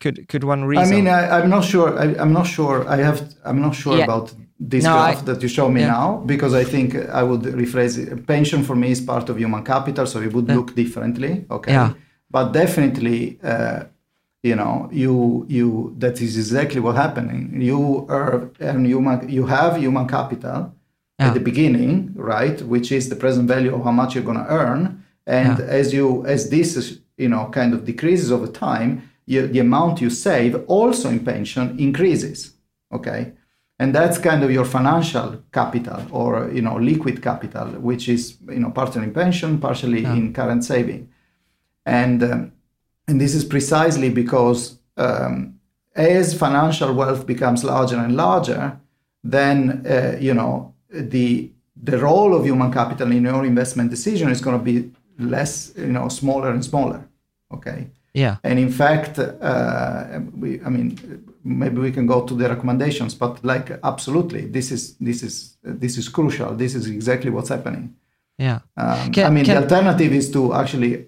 Speaker 1: could could one reason?
Speaker 3: I mean, I, am not sure. I, am not sure. I have. I'm not sure yeah. about this no, graph I, that you show me yeah. now because I think I would rephrase it. Pension for me is part of human capital, so it would yeah. look differently. Okay,
Speaker 1: yeah.
Speaker 3: but definitely, uh, you know, you you that is exactly what happening. You earn, earn human, you have human capital at the beginning, right, which is the present value of how much you're going to earn, and as you as this you know kind of decreases over time, you, the amount you save also in pension increases. Okay and that's kind of your financial capital or you know liquid capital which is you know partially in pension partially yeah. in current saving and um, and this is precisely because um, as financial wealth becomes larger and larger, then uh, you know the the role of human capital in your investment decision is going to be less, you know, smaller and smaller. Okay.
Speaker 1: Yeah.
Speaker 3: And in fact, uh, we, I mean, maybe we can go to the recommendations, but like absolutely, this is this is this is crucial. This is exactly what's happening.
Speaker 1: Yeah.
Speaker 3: Um, can, I mean, can... the alternative is to actually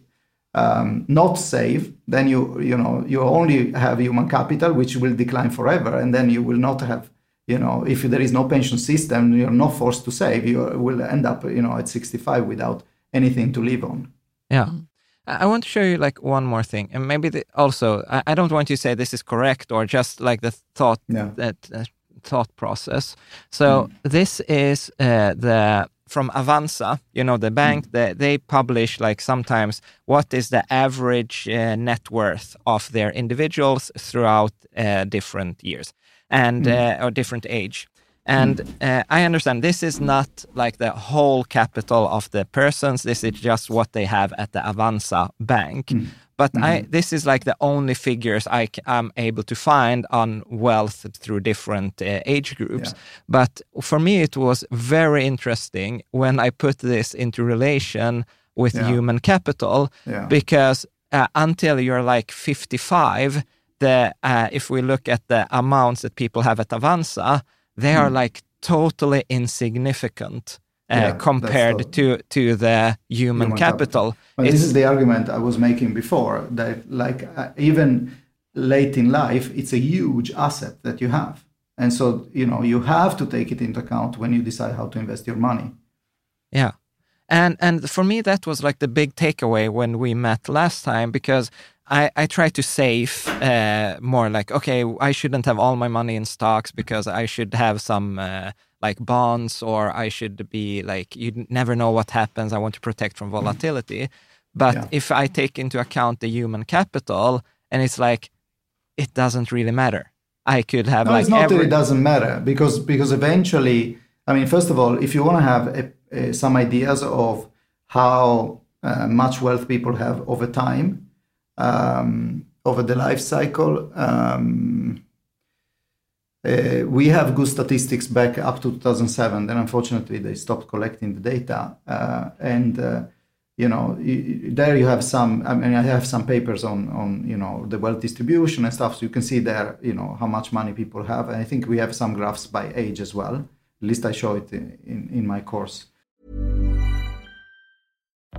Speaker 3: um, not save. Then you you know you only have human capital, which will decline forever, and then you will not have you know if there is no pension system, you're not forced to save. You will end up you know at 65 without anything to live on.
Speaker 1: Yeah. Mm. I want to show you like one more thing, and maybe the, also I, I, don't want you to say this is correct or just like the thought yeah. that uh, thought process. So mm. this is uh, the from Avanza, you know, the bank, mm. they, they publish like sometimes what is the average uh, net worth of their individuals throughout uh, different years and mm. uh, or different age. And mm. uh, I understand this is not like the whole capital of the persons. This is just what they have at the Avanza bank. Mm. But mm-hmm. I, this is like the only figures I am able to find on wealth through different uh, age groups. Yeah. But for me, it was very interesting when I put this into relation with yeah. human capital yeah. because uh, until you're like 55, the uh, if we look at the amounts that people have at Avanza, they are hmm. like totally insignificant uh, yeah, compared the, to to the human, human capital.
Speaker 3: capital. this is the argument I was making before that like uh, even late in life, it's a huge asset that you have, and so you know you have to take it into account when you decide how to invest your money.
Speaker 1: Yeah. And and for me that was like the big takeaway when we met last time because I, I try to save uh, more like, okay, I shouldn't have all my money in stocks because I should have some uh, like bonds or I should be like, you never know what happens. I want to protect from volatility. But yeah. if I take into account the human capital and it's like, it doesn't really matter. I could have
Speaker 3: no,
Speaker 1: like.
Speaker 3: It's not every... that it doesn't matter because, because eventually, I mean, first of all, if you want to have a, a, some ideas of how uh, much wealth people have over time, um, over the life cycle. Um, uh, we have good statistics back up to 2007. Then, unfortunately, they stopped collecting the data. Uh, and uh, you know, there you have some. I mean, I have some papers on on you know the wealth distribution and stuff. So you can see there, you know, how much money people have. And I think we have some graphs by age as well. At least I show it in, in, in my course.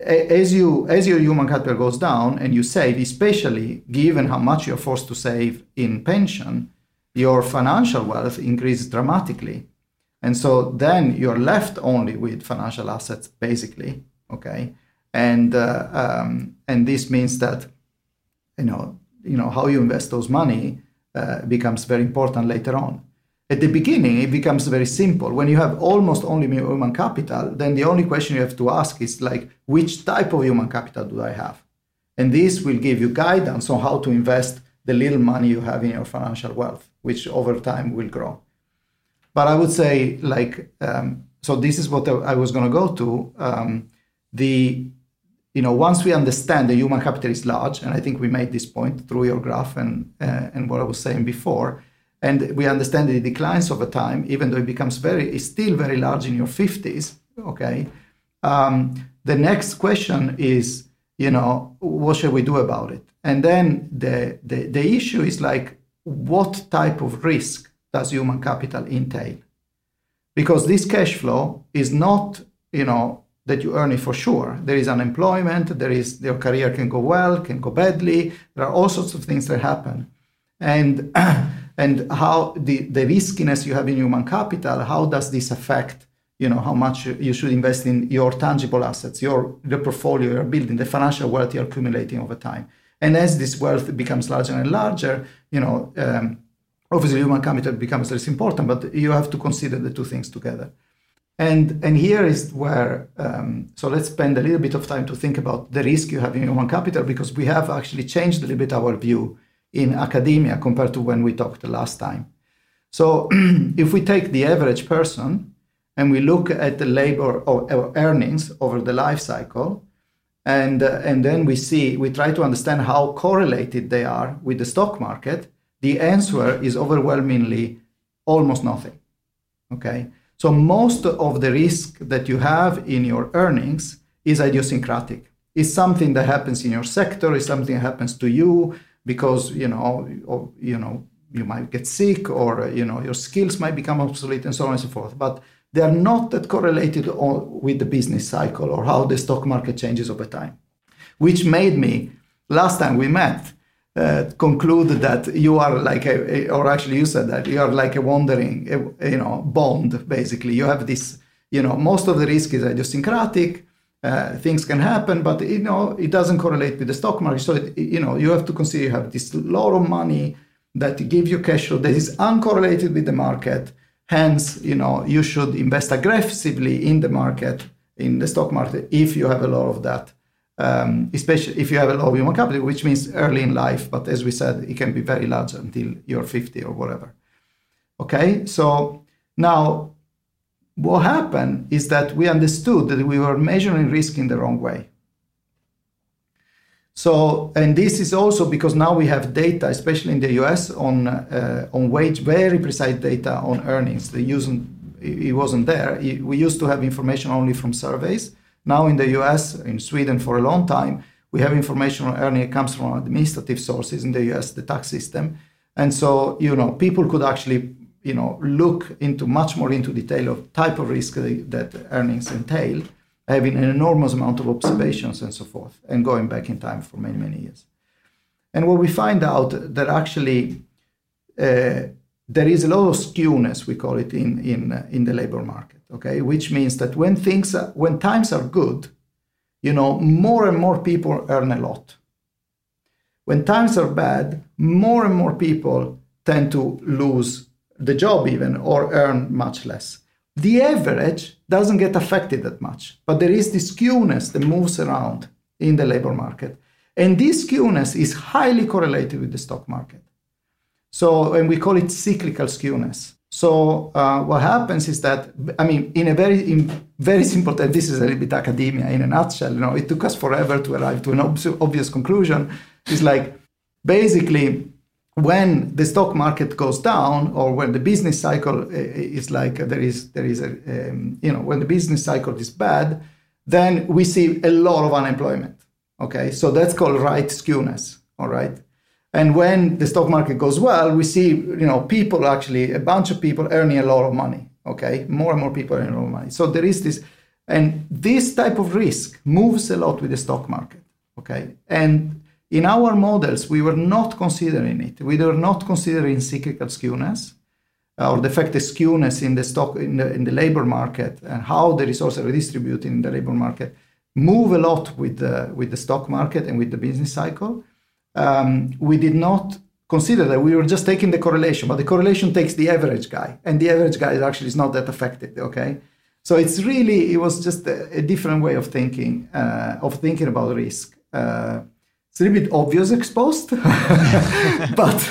Speaker 3: as you as your human capital goes down and you save, especially given how much you're forced to save in pension, your financial wealth increases dramatically. And so then you're left only with financial assets, basically okay and uh, um, and this means that you know you know how you invest those money uh, becomes very important later on at the beginning it becomes very simple when you have almost only human capital then the only question you have to ask is like which type of human capital do i have and this will give you guidance on how to invest the little money you have in your financial wealth, which over time will grow. But I would say, like, um, so this is what I was going to go to. Um, the, you know, once we understand the human capital is large, and I think we made this point through your graph and uh, and what I was saying before, and we understand that it declines over time, even though it becomes very, it's still very large in your 50s. Okay. Um, the next question is, you know, what should we do about it? And then the, the, the issue is like, what type of risk does human capital entail? Because this cash flow is not, you know, that you earn it for sure. There is unemployment, there is your career can go well, can go badly. There are all sorts of things that happen. And and how the, the riskiness you have in human capital, how does this affect you know how much you should invest in your tangible assets, your the portfolio you're building, the financial wealth you're accumulating over time. And as this wealth becomes larger and larger, you know, um, obviously human capital becomes less important, but you have to consider the two things together. And and here is where um, so let's spend a little bit of time to think about the risk you have in human capital because we have actually changed a little bit our view in academia compared to when we talked the last time. So if we take the average person and we look at the labor or earnings over the life cycle, and, uh, and then we see, we try to understand how correlated they are with the stock market, the answer is overwhelmingly almost nothing. Okay. So most of the risk that you have in your earnings is idiosyncratic. It's something that happens in your sector, it's something that happens to you, because you know or, you know you might get sick or you know your skills might become obsolete and so on and so forth. But they are not that correlated with the business cycle or how the stock market changes over time which made me last time we met uh, conclude that you are like a, or actually you said that you are like a wandering you know bond basically. You have this you know most of the risk is idiosyncratic uh, things can happen, but you know it doesn't correlate with the stock market. So it, you know you have to consider you have this lot of money that give you cash flow that is uncorrelated with the market. Hence, you know you should invest aggressively in the market, in the stock market, if you have a lot of that. Um, especially if you have a lot of human capital, which means early in life. But as we said, it can be very large until you're 50 or whatever. Okay, so now what happened is that we understood that we were measuring risk in the wrong way. So, and this is also because now we have data, especially in the US, on uh, on wage, very precise data on earnings. The using it wasn't there. We used to have information only from surveys. Now in the US, in Sweden for a long time, we have information on earning. It comes from administrative sources in the US, the tax system, and so you know people could actually you know, look into much more into detail of type of risk that earnings entail, having an enormous amount of observations and so forth, and going back in time for many, many years. And what we find out that actually uh, there is a lot of skewness, we call it in in uh, in the labor market. Okay, which means that when things are, when times are good, you know, more and more people earn a lot. When times are bad, more and more people tend to lose the job even or earn much less. The average doesn't get affected that much, but there is this skewness that moves around in the labor market. And this skewness is highly correlated with the stock market. So, and we call it cyclical skewness. So, uh, what happens is that, I mean, in a very, in very simple term, this is a little bit academia in a nutshell. You know, it took us forever to arrive to an obvious conclusion. It's like basically when the stock market goes down or when the business cycle eh, eh, is like there is there is a um, you know when the business cycle is bad then we see a lot of unemployment okay? So that's called right skewness all right? And when the stock market goes well we see you know people actually a bunch of people earning a lot of money okay? More and more people earning a lot of money. So there is this and this type of risk moves a lot with the stock market okay? And in our models, we were not considering it. We were not considering cyclical skewness uh, or the fact that skewness in the stock in the, in the labor market and how the resources are redistributed in the labor market move a lot with the with the stock market and with the business cycle. Um, we did not consider that we were just taking the correlation, but the correlation takes the average guy, and the average guy actually is not that affected. Okay, so it's really it was just a, a different way of thinking uh, of thinking about risk. Uh, it's a little bit obvious exposed, but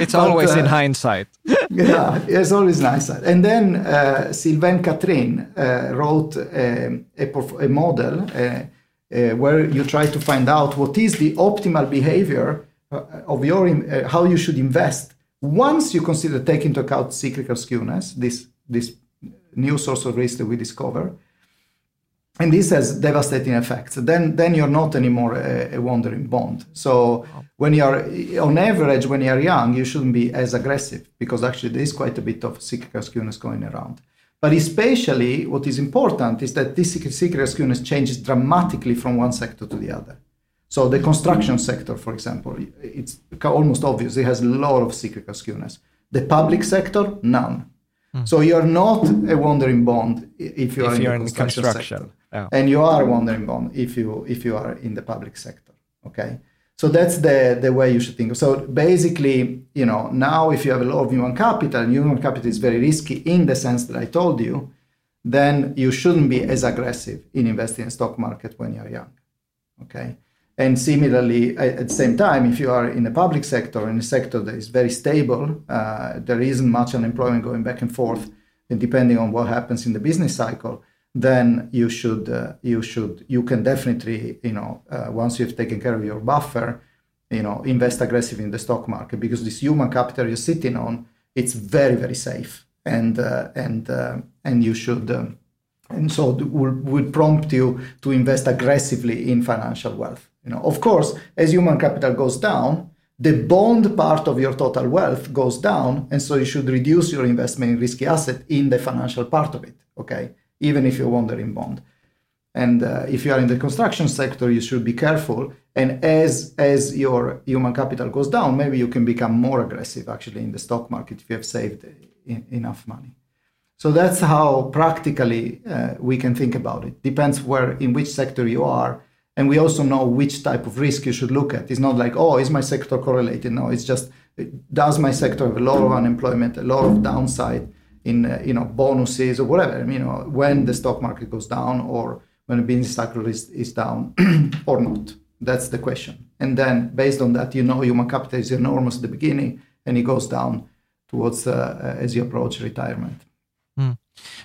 Speaker 1: it's but, always uh, in hindsight.
Speaker 3: yeah, it's always in hindsight. And then uh, Sylvain Catherine uh, wrote a, a, a model uh, uh, where you try to find out what is the optimal behavior uh, of your how you should invest once you consider taking into account cyclical skewness, this this new source of risk that we discover and this has devastating effects. Then, then you're not anymore a, a wandering bond. So when you're on average, when you're young, you shouldn't be as aggressive because actually there is quite a bit of cyclical skewness going around. But especially what is important is that this cyclical skewness changes dramatically from one sector to the other. So the construction sector, for example, it's almost obvious it has a lot of cyclical skewness. The public sector, none. Mm. So you're not a wandering bond if you are in, the construction, construction. Yeah. And you are a wandering bond if you if you are in the public sector. Okay. So that's the, the way you should think. So basically, you know, now if you have a lot of human capital, and human capital is very risky in the sense that I told you, then you shouldn't be as aggressive in investing in stock market when you're young. Okay. And similarly, at the same time, if you are in the public sector, in a sector that is very stable, uh, there isn't much unemployment going back and forth, and depending on what happens in the business cycle, then you should uh, you should you can definitely you know uh, once you've taken care of your buffer, you know invest aggressively in the stock market because this human capital you're sitting on it's very very safe and uh, and uh, and you should. Um, and so would, would prompt you to invest aggressively in financial wealth you know, of course, as human capital goes down, the bond part of your total wealth goes down, and so you should reduce your investment in risky asset in the financial part of it. Okay, even if you're wandering bond. And uh, if you are in the construction sector, you should be careful. And as as your human capital goes down, maybe you can become more aggressive actually in the stock market if you have saved in, enough money. So that's how practically uh, we can think about it. Depends where in which sector you are and we also know which type of risk you should look at. It's not like, oh, is my sector correlated? No, it's just, does my sector have a lot of unemployment, a lot of downside in, uh, you know, bonuses or whatever, you know, when the stock market goes down or when a business cycle is, is down or not? That's the question. And then based on that, you know human capital is enormous at the beginning and it goes down towards uh, as you approach retirement.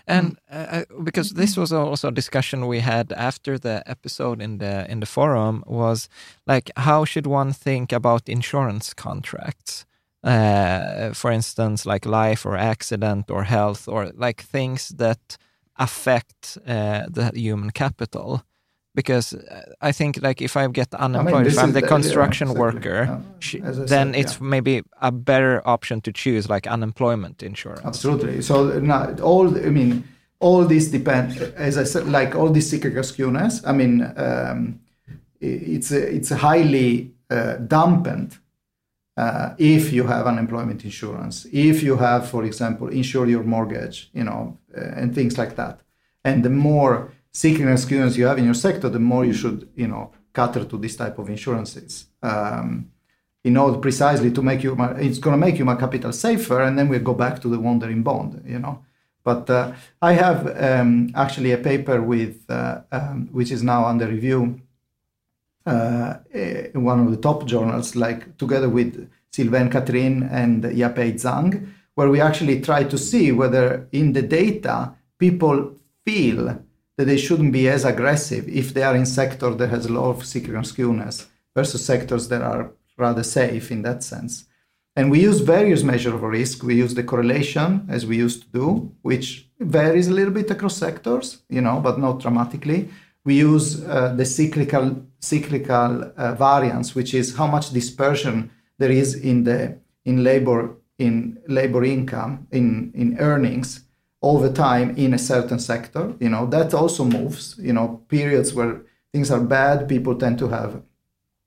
Speaker 1: Mm. And uh, uh, because this was also a discussion we had after the episode in the in the forum was like how should one think about insurance contracts? Uh, for instance, like life or accident or health or like things that affect uh, the human capital because uh, I think like if I get unemployed, I mean, if I'm the, the construction exactly. worker, then said, it's yeah. maybe a better option to choose like unemployment insurance.
Speaker 3: Absolutely. So now all I mean, all this depends. As I said, like all this cyclical skewness. I mean, um, it's it's highly uh, dampened uh, if you have unemployment insurance, if you have, for example, insure your mortgage, you know, uh, and things like that. And the more seeking experience you have in your sector, the more you should, you know, cater to this type of insurances. Um, in order precisely to make you, it's going to make you my capital safer, and then we go back to the wandering bond, you know. But uh, I have um, actually a paper with, uh, um, which is now under review uh, in one of the top journals, like together with Sylvain Catherine and Yapei Zhang, where we actually try to see whether in the data people feel that they shouldn't be as aggressive if they are in sector that has a lot of cyclical skewness versus sectors that are rather safe in that sense. And we use various measures of risk. We use the correlation as we used to do, which varies a little bit across sectors, you know, but not dramatically. We use uh, the cyclical cyclical uh, variance, which is how much dispersion there is in the in labor in labor income in in earnings over time in a certain sector. You know, that also moves. You know, periods where things are bad, people tend to have,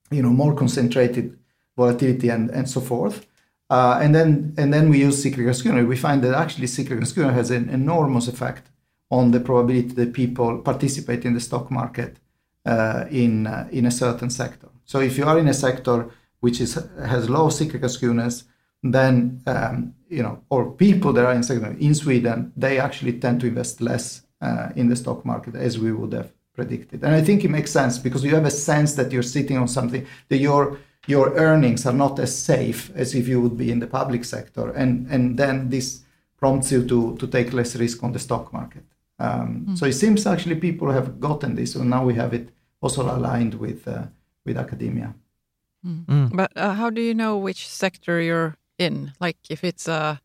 Speaker 3: you know, more concentrated volatility and, and so forth. Uh, and then and then we use cyclical skewness. We find that actually cyclical skewness has an enormous effect on the probability that people participate in the stock market uh, in uh, in a certain sector. So if you are in a sector which is has low cyclical skewness, then um, you know, or people that are in sector in Sweden, they actually tend to invest less uh, in the stock market as we would have predicted. And I think it makes sense because you have a sense that you're sitting on something that your your earnings are not as safe as if you would be in the public sector, and and then this prompts you to to take less risk on the stock market. Um, mm. So it seems actually people have gotten this, so now we have it also aligned with uh, with academia.
Speaker 2: Mm. Mm. But uh, how do you know which sector you're in? Like if it's a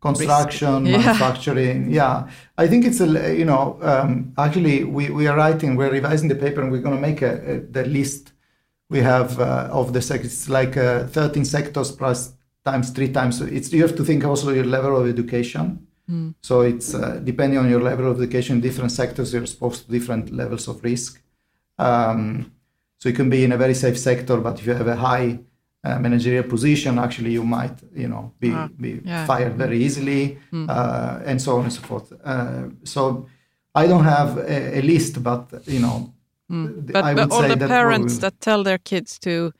Speaker 3: construction, yeah. manufacturing. Yeah, I think it's a you know um, actually we, we are writing, we're revising the paper, and we're going to make a, a, the list we have uh, of the sectors. It's like uh, 13 sectors plus times three times. So It's you have to think also your level of education. Mm. So it's uh, depending on your level of education, different sectors you're exposed to different levels of risk. Um, so you can be in a very safe sector, but if you have a high uh, managerial position, actually you might, you know, be, ah, be yeah. fired very easily, mm. uh, and so on and so forth. Uh, so I don't have a, a list, but you know,
Speaker 2: mm. but, but all the that parents that tell their kids to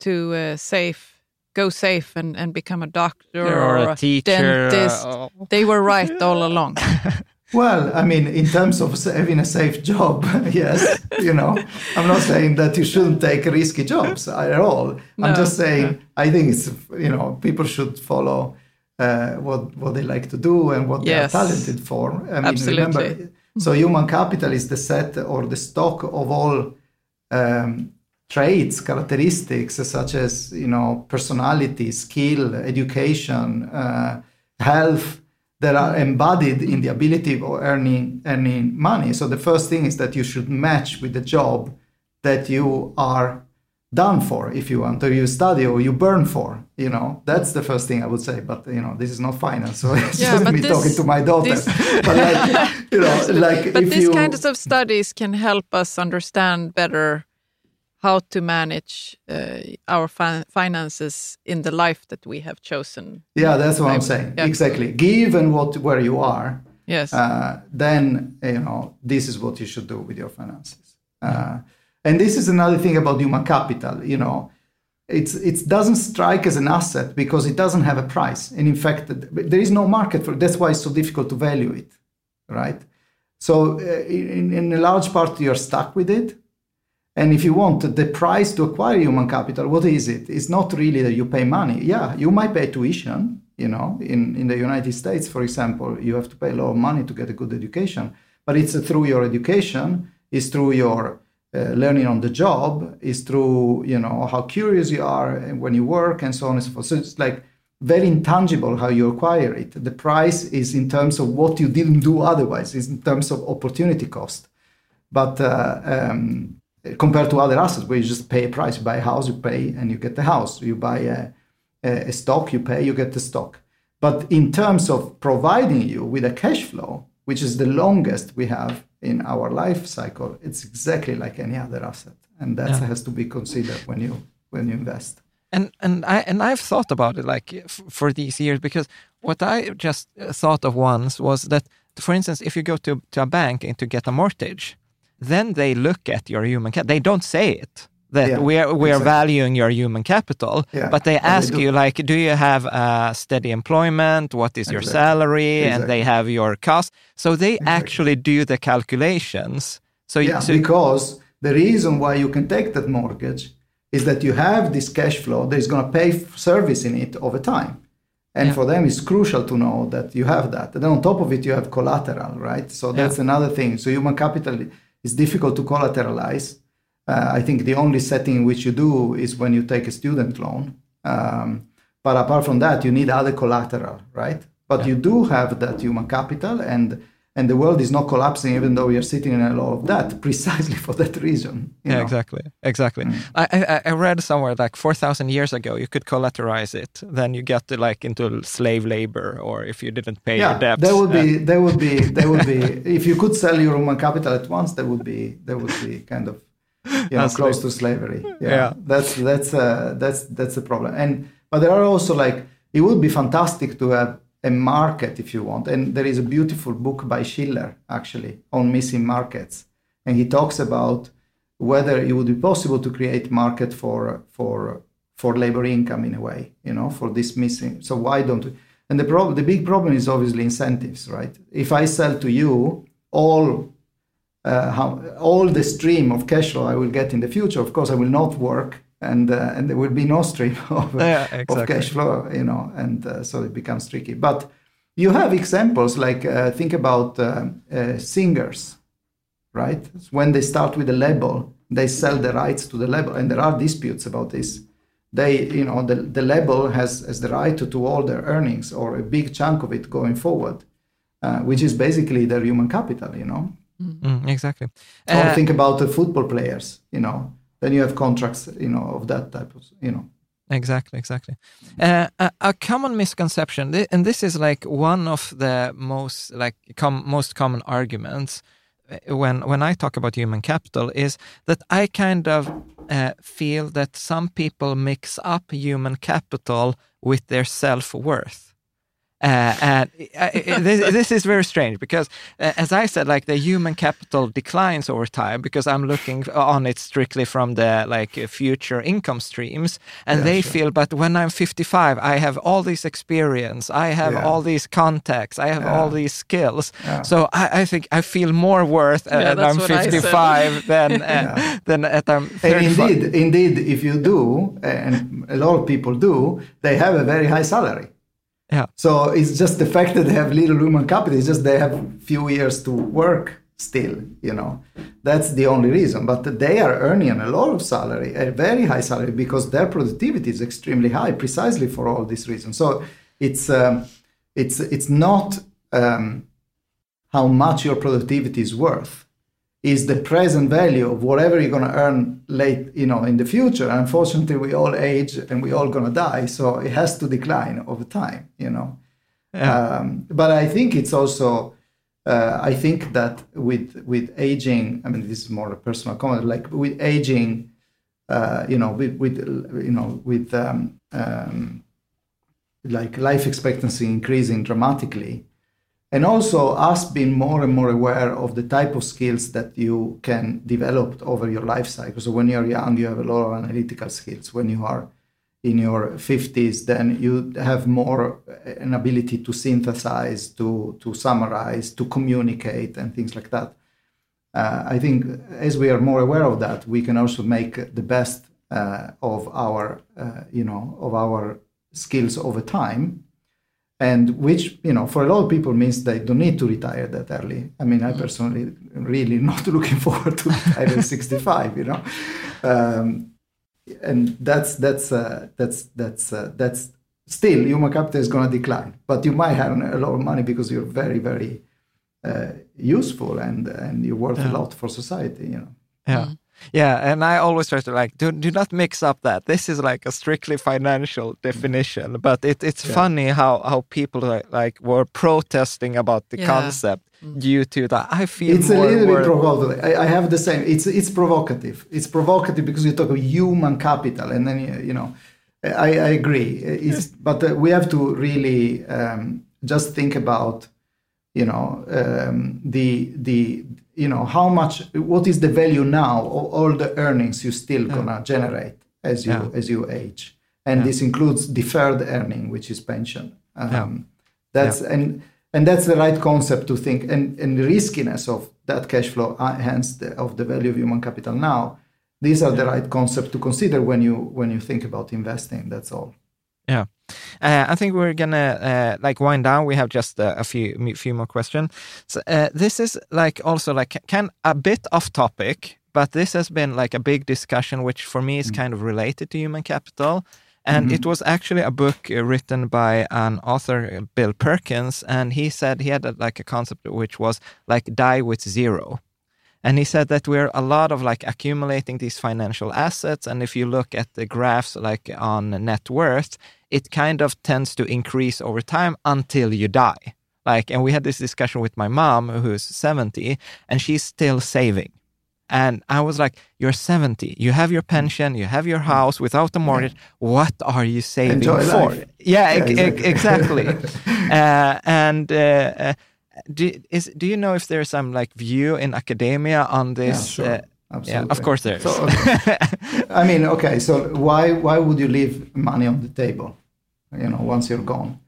Speaker 2: to uh, safe go safe and, and become a doctor or, or a, teacher, dentist, uh, they were right all along.
Speaker 3: Well, I mean, in terms of having a safe job, yes, you know, I'm not saying that you shouldn't take risky jobs at all. No, I'm just saying no. I think it's you know people should follow uh, what what they like to do and what yes. they're talented for. I mean, Absolutely. remember, so human capital is the set or the stock of all um, traits, characteristics such as you know personality, skill, education, uh, health that are embodied in the ability of earning earning money. So the first thing is that you should match with the job that you are done for if you want or you study or you burn for you know that's the first thing i would say but you know this is not finance so it's yeah, just me this, talking to my daughter this, but like you know like
Speaker 2: but these
Speaker 3: you,
Speaker 2: kinds of studies can help us understand better how to manage uh, our fi- finances in the life that we have chosen.
Speaker 3: Yeah, that's what I'm saying. Yeah. Exactly. Given what where you are,
Speaker 2: yes,
Speaker 3: uh, then you know this is what you should do with your finances. Uh, and this is another thing about human capital. You know, it's it doesn't strike as an asset because it doesn't have a price, and in fact, there is no market for. It. That's why it's so difficult to value it, right? So, uh, in, in a large part, you're stuck with it and if you want the price to acquire human capital, what is it? It's not really that you pay money. Yeah, you might pay tuition. You know, in, in the United States, for example, you have to pay a lot of money to get a good education. But it's through your education, it's through your uh, learning on the job, it's through you know how curious you are when you work and so on and so forth. So it's like very intangible how you acquire it. The price is in terms of what you didn't do otherwise. It's in terms of opportunity cost. But uh, um, compared to other assets where you just pay a price. You buy a house, you pay, and you get the house. You buy a, a stock, you pay, you get the stock. But in terms of providing you with a cash flow, which is the longest we have in our life cycle, it's exactly like any other asset, and that yeah. has to be considered when you when you invest.
Speaker 1: And and I and I've thought about it like f- for these years because what I just uh, thought of once was that, for instance, if you go to to a bank and to get a mortgage, then they look at your human capital. They don't say it that yeah, we are we are valuing your human capital, yeah, but they ask they you like, do you have a steady employment? What is your salary? Exactly. And they have your cost. So they exactly. actually do the calculations. So
Speaker 3: yeah,
Speaker 1: so
Speaker 3: because the reason why you can take that mortgage is that you have this cash flow that is going to pay service in it over time. And yeah. for them, it's crucial to know that you have that. And then on top of it, you have collateral, right? So that's another thing. So human capital it's difficult to collateralize. Uh, I think the only setting in which you do is when you take a student loan. Um, but apart from that, you need other collateral, right? But yeah. you do have that human capital, and and the world is not collapsing even though we are sitting in a lot of debt precisely for that reason
Speaker 1: yeah know? exactly exactly mm. I, I, I read somewhere like 4000 years ago you could collateralize it then you get to like into slave labor or if you didn't pay
Speaker 3: yeah,
Speaker 1: your debts
Speaker 3: there would be there would be there would be if you could sell your human capital at once there would be there would be kind of you know close to slavery yeah, yeah. that's that's uh, that's that's a problem and but there are also like it would be fantastic to have a market, if you want. And there is a beautiful book by Shiller actually, on missing markets. And he talks about whether it would be possible to create market for for for labor income in a way, you know, for this missing. So why don't we? And the problem, the big problem is obviously incentives, right? If I sell to you all uh, how all the stream of cash flow I will get in the future. Of course, I will not work, and uh, and there would be no stream of, yeah, exactly. of cash flow, you know, and uh, so it becomes tricky. But you have examples like uh, think about uh, uh, singers, right? When they start with a label, they sell the rights to the label, and there are disputes about this. They, you know, the, the label has, has the right to, to all their earnings or a big chunk of it going forward, which is basically their human capital, you know.
Speaker 1: Mm, exactly.
Speaker 3: Or uh, think about the football players, you know, then you have contracts, you know, of that type of, you know.
Speaker 1: Exactly, exactly. Uh, a, a, common misconception, and this is like one of the most like com- most common arguments uh, when when I talk about human capital, is that I kind of uh, feel that some people mix up human capital with their self worth. Uh, and uh, this, this, is very strange because, uh, as I said, like the human capital declines over time because I'm looking on it strictly from the like future income streams, and yeah, they sure. feel, but when I'm 55, I have all this experience, I have yeah. all these contacts, I have yeah. all these skills. So I, I, think I feel more worth uh, at I'm 55 than uh, than at I'm 35.
Speaker 3: And indeed, indeed, if you do, and a lot of people do, they have a very high salary.
Speaker 1: Yeah.
Speaker 3: So it's just the fact that they have little human capital. It's just they have few years to work still. You know, that's the only reason. But they are earning a lot of salary, a very high salary, because their productivity is extremely high, precisely for all these reasons. So it's um, it's it's not um, how much your productivity is worth is the present value of whatever you're going to earn late, you know, in the future. Unfortunately, we all age and we all going to die, so it has to decline over time, you know. Yeah. Um, but I think it's also, uh, I think that with with aging, I mean, this is more a personal comment. Like with aging, uh, you know, with with you know with um, um, like life expectancy increasing dramatically and also us being more and more aware of the type of skills that you can develop over your life cycle. So when you're young, you have a lot of analytical skills. When you are in your 50s, then you have more uh, an ability to synthesize, to, to summarize, to communicate, and things like that. Uh, I think as we are more aware of that, we can also make the best uh, of our, uh, you know, of our skills over time and which you know for a lot of people means they don't need to retire that early i mean i mm-hmm. personally really not looking forward to retire at 65 you know um, and that's that's uh, that's that's uh, that's still human capital is going to decline but you might have a lot of money because you're very very uh, useful and and you're worth yeah. a lot for society you know
Speaker 1: yeah mm-hmm. Yeah, and I always try to like do, do not mix up that. This is like a strictly financial definition, but it, it's yeah. funny how how people like, like were protesting about the yeah. concept mm. due to that. I feel
Speaker 3: it's a little bit provocative. I, I, have the same. It's it's provocative. It's provocative because you talk of human capital, and then you, you know, I, I agree. It's but uh, we have to really um, just think about you know um, the the you know how much what is the value now of all the earnings you still yeah. gonna generate as you yeah. as you age? And yeah. this includes deferred earning which is pension. Um, that's and and that's the right concept to think and and the riskiness of that cash flow uh, hence the, of the value of human capital now. These are the right concept to consider when you when you think about investing that's all.
Speaker 1: Yeah uh, I think we're gonna uh, like wind down. We have just uh, a few few more questions. So, uh, this is like also like can a bit off topic, but this has been like a big discussion, which for me is mm. kind of related to human capital. And mm-hmm. it was actually a book written by an author, Bill Perkins, and he said he had a, like a concept which was like die with zero. And he said that we're a lot of like accumulating these financial assets. And if you look at the graphs like on net worth, it kind of tends to increase over time until you die. Like, and we had this discussion with my mom, who's 70, and she's still saving. And I was like, You're 70, you have your pension, you have your house without a mortgage. What are you saving Enjoy for? Life. Yeah, yeah exactly. exactly. uh, and uh, uh, do, is, do you know if there's some like view in academia on this?
Speaker 3: Yeah, sure. Uh,
Speaker 1: Absolutely. Yeah, of course there is. So,
Speaker 3: okay. I mean, okay, so why why would you leave money on the table? you know, once you're gone.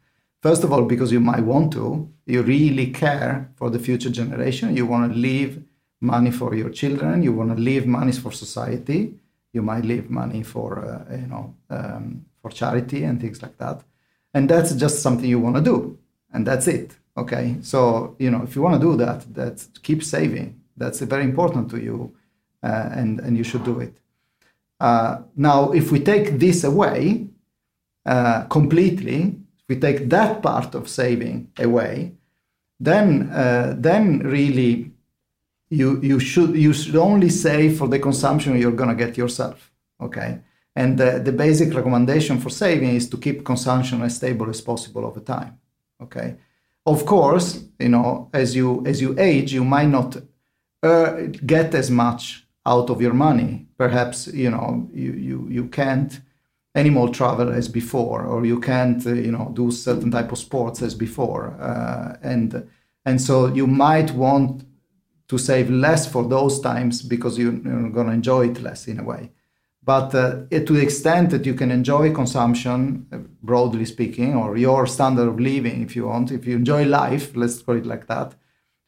Speaker 3: First of all, because you might want to, you really care for the future generation. You want to leave money for your children. You want to leave money for society. You might leave money for uh, you know um, for charity and things like that. And that's just something you want to do, and that's it. Okay, so you know if you want to do that, that keep saving. That's very important to you, uh, and and you should do it. Uh, now, if we take this away uh, completely, if we take that part of saving away, then uh, then really you you should you should only save for the consumption you're going to get yourself. Okay, and the, the basic recommendation for saving is to keep consumption as stable as possible over time. Okay, of course, you know as you as you age, you might not uh, get as much out of your money. Perhaps you know you you you can't anymore travel as before, or you can't uh, you know do certain type of sports as before, uh, and and so you might want to save less for those times because you, you're going to enjoy it less in a way. But uh, to the extent that you can enjoy consumption, uh, broadly speaking, or your standard of living, if you want, if you enjoy life, let's call it like that, to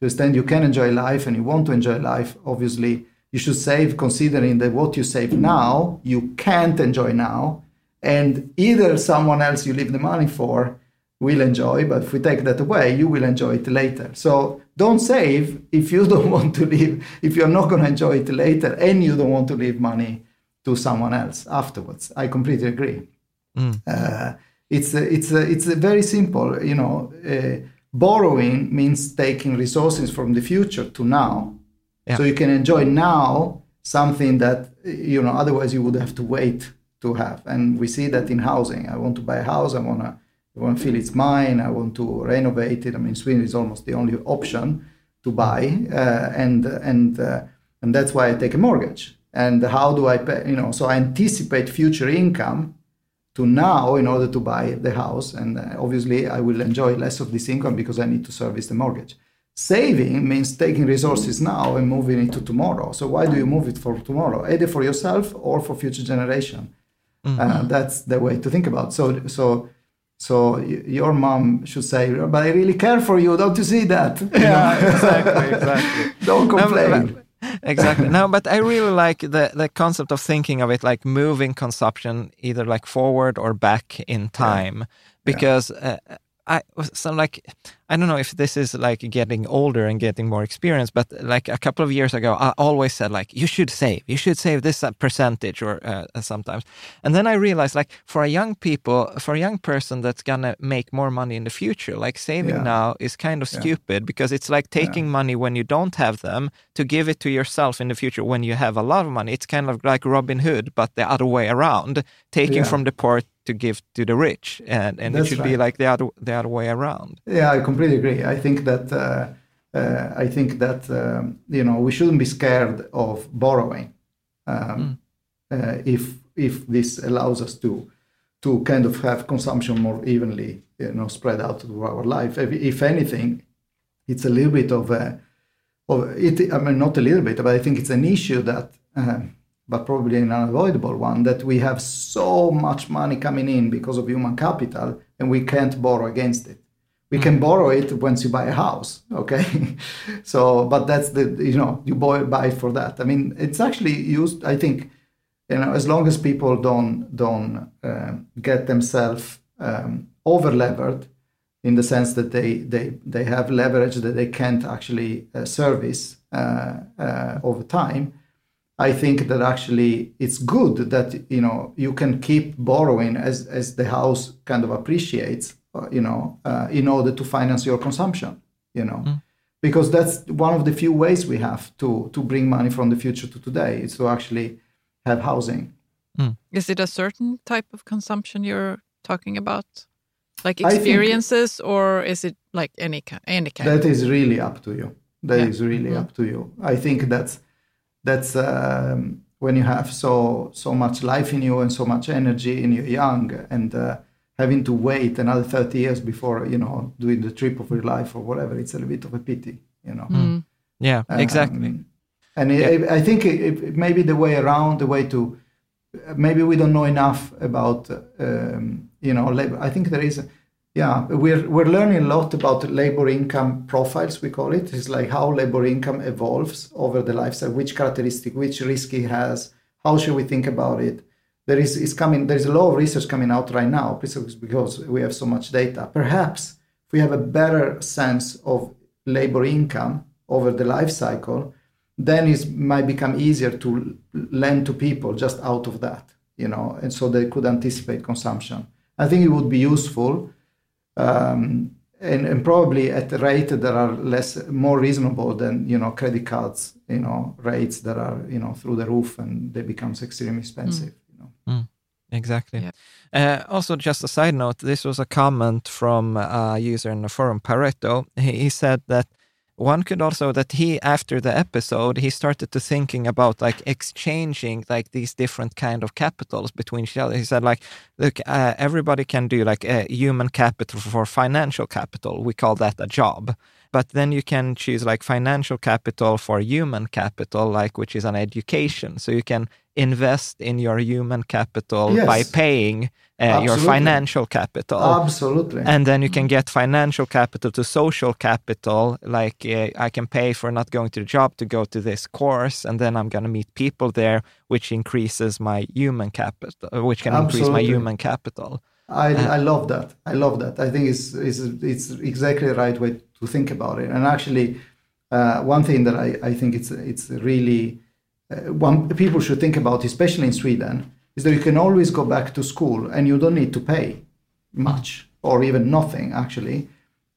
Speaker 3: the extent you can enjoy life and you want to enjoy life, obviously you should save considering that what you save now, you can't enjoy now. And either someone else you leave the money for will enjoy, but if we take that away, you will enjoy it later. So don't save if you don't want to leave, if you're not going to enjoy it later and you don't want to leave money to someone else afterwards. I completely agree. Mm. Uh, it's it's it's a very simple, you know, uh, borrowing means taking resources from the future to now. Yeah. So you can enjoy now something that, you know, otherwise you would have to wait to have. And we see that in housing. I want to buy a house, I want to I want to feel it's mine. I want to renovate it. I mean, Sweden is almost the only option to buy, uh, and and uh, and that's why I take a mortgage. And how do I pay? You know, so I anticipate future income to now in order to buy the house, and uh, obviously I will enjoy less of this income because I need to service the mortgage. Saving means taking resources now and moving it to tomorrow. So why do you move it for tomorrow? Either for yourself or for future generation. Mm-hmm. Uh, that's the way to think about. So so so your mom should say, "But I really care for you. Don't you see that?"
Speaker 1: Yeah, exactly, exactly.
Speaker 3: Don't complain. No,
Speaker 1: but, exactly. No, but I really like the the concept of thinking of it like moving consumption either like forward or back in time, yeah. because yeah. Uh, I so like I don't know if this is like getting older and getting more experience, but like a couple of years ago, I always said like you should save, you should save this uh, percentage or uh, sometimes, and then I realized like for a young people, for a young person that's gonna make more money in the future, like saving yeah. now is kind of stupid yeah. because it's like taking yeah. money when you don't have them to give it to yourself in the future when you have a lot of money. It's kind of like Robin Hood, but the other way around, taking from the poor to give to the rich, and, and it should right. be like the other the other way around.
Speaker 3: Yeah, I completely agree. I think that uh, uh, I think that um, you know we shouldn't be scared of borrowing um, mm. uh, if if this allows us to to kind of have consumption more evenly, you know, spread out through our life. If, if anything, it's a little bit of a of it. I mean, not a little bit, but I think it's an issue that um, but probably an unavoidable one, that we have so much money coming in because of human capital and we can't borrow against it. We mm can borrow it once you buy a house, okay? so, but that's the, you know, you buy, buy for that. I mean, it's actually used, I think, you know, as long as people don't, don't uh, get themselves um, over levered in the sense that they, they, they have leverage that they can't actually uh, service uh, uh over time, I think that actually it's good that you know you can keep borrowing as as the house kind of appreciates, you know, uh, in order to finance your consumption, you know, mm. because that's one of the few ways we have to to bring money from the future to today is to actually have housing.
Speaker 2: Mm. Is it a certain type of consumption you're talking about, like experiences, or is it like any any kind?
Speaker 3: That is really up to you. That yeah. is really mm. up to you. I think that's that's um, when you have so so much life in you and so much energy and you're young and uh, having to wait another 30 years before you know doing the trip of your life or whatever it's a little bit of a pity you know
Speaker 1: mm. yeah um, exactly
Speaker 3: and yeah. It, i think it, it, maybe the way around the way to maybe we don't know enough about um, you know labor i think there is yeah, we're we're learning a lot about labor income profiles. We call it. It's like how labor income evolves over the lifestyle, which characteristic, which risk it has. How should we think about it? There is is coming. There is a lot of research coming out right now because we have so much data. Perhaps if we have a better sense of labor income over the life cycle, then it might become easier to lend to people just out of that, you know, and so they could anticipate consumption. I think it would be useful um, and, and, probably at a rate that are less more reasonable than you know credit cards you know rates that are you know through the roof and they becomes extremely expensive mm. You know.
Speaker 1: Mm, exactly. Yeah. uh, also just a side note this was a comment from a user in the forum pareto. He, he said that one could also that he after the episode he started to thinking about like exchanging like these different kind of capitals between each other. He said like look uh, everybody can do like a human capital for financial capital. We call that a job but then you can choose like financial capital for human capital like which is an education so you can invest in your human capital yes. by paying uh, your financial capital.
Speaker 3: Absolutely.
Speaker 1: And then you can get financial capital to social capital. Like uh, I can pay for not going to the job to go to this course, and then I'm going to meet people there, which increases my human capital, uh, which can Absolutely. increase my human capital.
Speaker 3: I, I love that. I love that. I think it's, it's, it's exactly the right way to think about it. And actually, uh, one thing that I, I think it's, it's really uh, one people should think about, especially in Sweden, is that you can always go back to school and you don't need to pay much or even nothing actually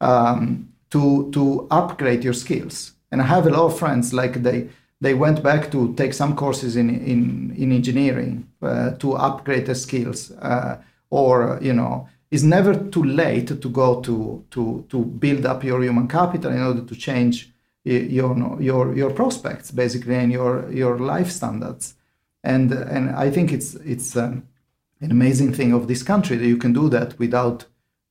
Speaker 3: um, to to upgrade your skills. And I have a lot of friends like they they went back to take some courses in in in engineering uh, to upgrade their skills, uh, or you know. It's never too late to go to to to build up your human capital in order to change your your your prospects basically and your your life standards and and I think it's it's um, an amazing thing of this country that you can do that without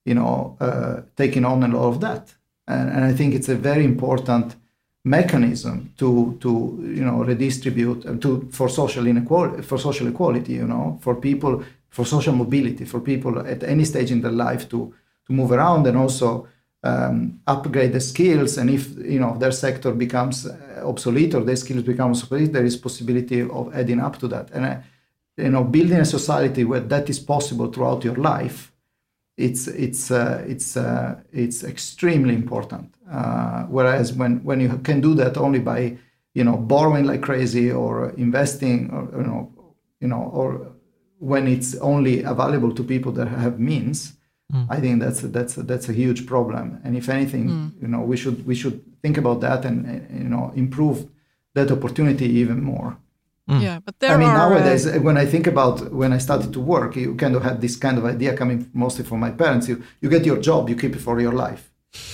Speaker 3: you know uh, taking on a lot of debt and, and I think it's a very important mechanism to to you know redistribute uh, to for social inequality for social equality you know for people for social mobility for people at any stage in their life to to move around and also um, upgrade the skills. And if you know their sector becomes uh, obsolete or their skills become obsolete there is possibility of adding up to that. And uh, you know building a society where that is possible throughout your life it's it's uh, it's uh, it's extremely important. Uh, whereas when when you can do that only by you know borrowing like crazy or investing or you know you know or when it's only available to people that have means Mm. I think that's a, that's a, that's a huge problem. And if anything, mm. you know, we should we should think about that and, and you know improve that opportunity even more.
Speaker 2: Mm. Yeah, but there
Speaker 3: I mean,
Speaker 2: are,
Speaker 3: nowadays, uh, when I think about when I started to work, you kind of had this kind of idea coming mostly from my parents. You you get your job, you keep it for your life.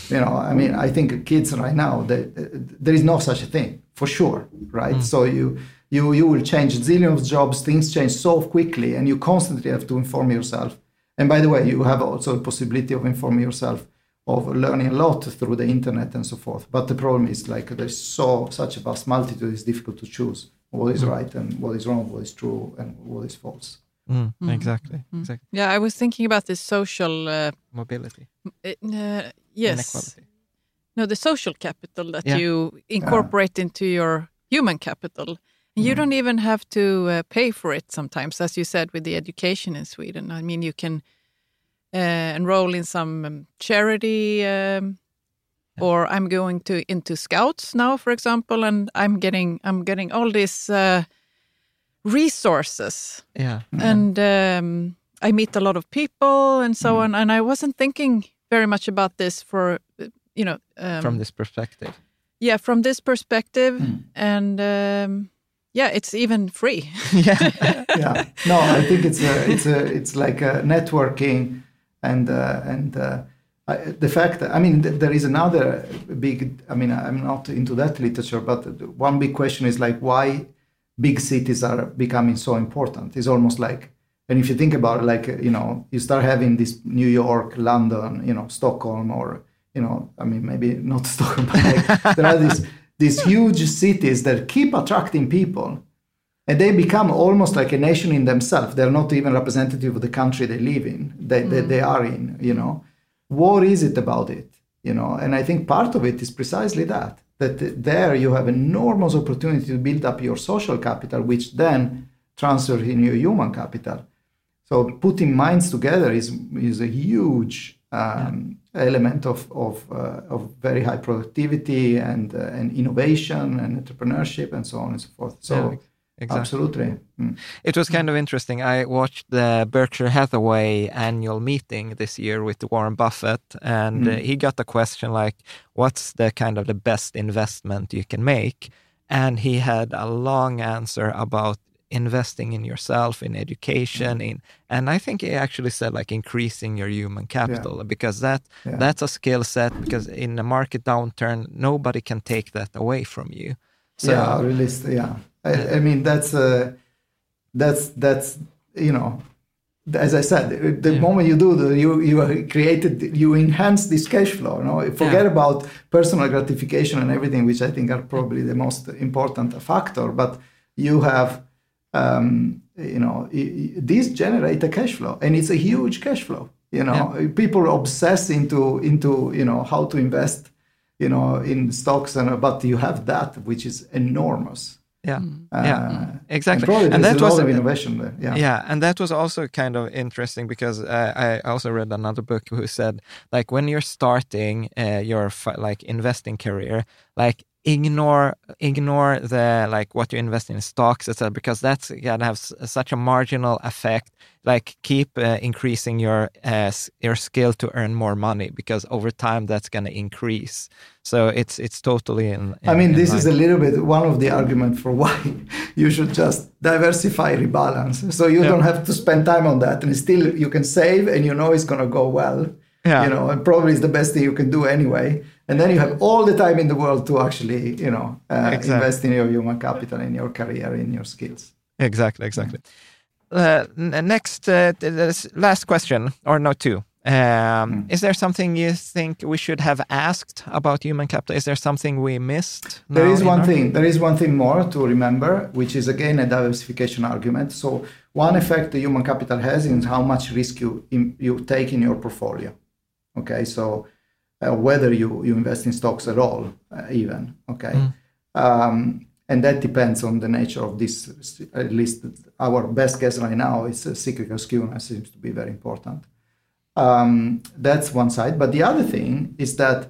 Speaker 3: You know, I mean, I think kids right now, they, uh, there is no such a thing for sure, right? Mm. So you you you will change zillions of jobs. Things change so quickly, and you constantly have to inform yourself and by the way, you have also a possibility of informing yourself, of learning a lot through the internet and so forth. But the problem is like there's so such a vast multitude, it's difficult to choose what is mm. right and what is wrong, what is true and what is false.
Speaker 1: Mm, mm. Exactly. Mm. Exactly.
Speaker 2: Yeah, I was thinking about this social uh,
Speaker 1: mobility.
Speaker 2: Uh, yes. Inequality. No, the social capital that yeah. you incorporate yeah. into your human capital. You mm. don't even have to uh, pay for it sometimes, as you said with the education in Sweden. I mean, you can uh, enroll in some um, charity, um, or I'm going to into Scouts now, for example, and I'm getting I'm getting all these uh, resources.
Speaker 1: Yeah,
Speaker 2: and um, I meet a lot of people and so mm. on. And I wasn't thinking very much about this for you know
Speaker 1: um, from this perspective.
Speaker 2: Yeah, from this perspective, mm. and um, yeah, it's even free.
Speaker 3: yeah, yeah. No, I think it's a, it's a, it's like a networking, and uh, and uh, I, the fact. That, I mean, th- there is another big. I mean, I'm not into that literature, but one big question is like why big cities are becoming so important. It's almost like, and if you think about it, like you know, you start having this New York, London, you know, Stockholm, or you know, I mean, maybe not Stockholm, but like, there are these these huge cities that keep attracting people and they become almost like a nation in themselves they're not even representative of the country they live in they, mm. they, they, are in you know what is it about it? You know, and I think part of it is precisely that. That there you have enormous opportunity to build up your social capital, which then transfers in your human capital. So putting minds together is is a huge um, yeah. Element of of, uh, of very high productivity and uh, and innovation and entrepreneurship and so on and so forth. So. Yeah Exactly. Absolutely. Mm.
Speaker 1: It was kind of interesting. I watched the Berkshire Hathaway annual meeting this year with Warren Buffett, and mm. he got the question like, "What's the kind of the best investment you can make?" And he had a long answer about investing in yourself, in education, mm. in, and I think he actually said like increasing your human capital yeah. because that yeah. that's a skill set. Because in a market downturn, nobody can take that away from you.
Speaker 3: So, yeah, really, yeah I, I mean, that's uh, that's that's you know, as I said, the yeah. moment you do the, you you created you enhance this cash flow. Know, forget yeah. about personal gratification and everything, which I think are probably the most important factor. But you have, um, you know, this generate a cash flow, and it's a huge cash flow. You know, yeah. people obsess into into you know how to invest, you know, in stocks, and but you have that, which is enormous.
Speaker 1: Yeah. Uh, yeah. exactly.
Speaker 3: and, and that was of innovation there
Speaker 1: yeah. Yeah and that was also kind of interesting because uh, i also read another book who said like when you're starting uh, your like investing career like ignore ignore the like what you invest in stocks etc because that's gonna have such a marginal effect like keep uh, increasing your uh, your skill to earn more money because over time that's going to increase so it's it's totally in, in
Speaker 3: i mean in this line. is a little bit one of the argument for why you should just diversify rebalance so you yeah. don't have to spend time on that and still you can save and you know it's going to go well yeah. you know and probably it's the best thing you can do anyway and then you have all the time in the world to actually you know uh, exactly. invest in your human capital in your career in your skills
Speaker 1: exactly exactly uh, next uh, last question or no two um, mm. Is there something you think we should have asked about human capital? Is there something we missed?
Speaker 3: There is one thing. There is one thing more to remember, which is again a diversification argument. So one effect the human capital has is how much risk you you take in your portfolio. Okay, so uh, whether you, you invest in stocks at all, uh, even. Okay. Mm. Um, and that depends on the nature of this. At least our best guess right now is uh, cyclical skewness seems to be very important. Um, that's one side. But the other thing is that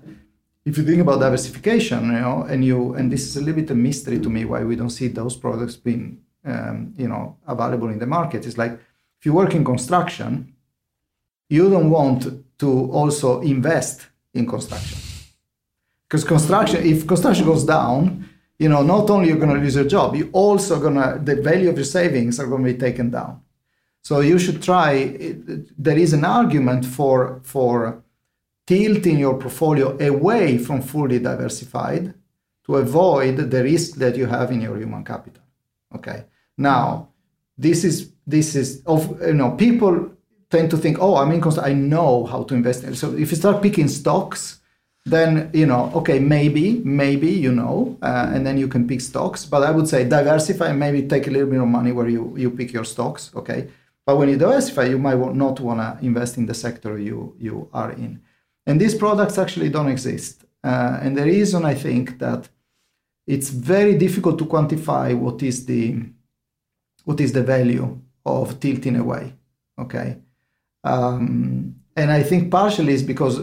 Speaker 3: if you think about diversification, you know, and you and this is a little bit a mystery to me why we don't see those products being, um, you know, available in the market. It's like if you work in construction, you don't want to also invest in construction. Because construction, if construction goes down, you know, not only you're going to lose your job, you also going to, the value of your savings are going to be taken down. So you should try, there is an argument for, for tilting your portfolio away from fully diversified to avoid the risk that you have in your human capital. Okay. Now, this is, this is, of, you know, people tend to think, oh, I'm in I know how to invest. So if you start picking stocks, then you know, okay, maybe, maybe you know, uh, and then you can pick stocks. But I would say diversify. Maybe take a little bit of money where you you pick your stocks. Okay, but when you diversify, you might not want to invest in the sector you you are in. And these products actually don't exist. Uh, and the reason I think that it's very difficult to quantify what is the what is the value of tilting away. Okay, um, and I think partially is because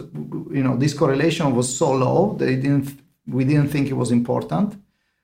Speaker 3: you know this correlation was so low that didn't we didn't think it was important.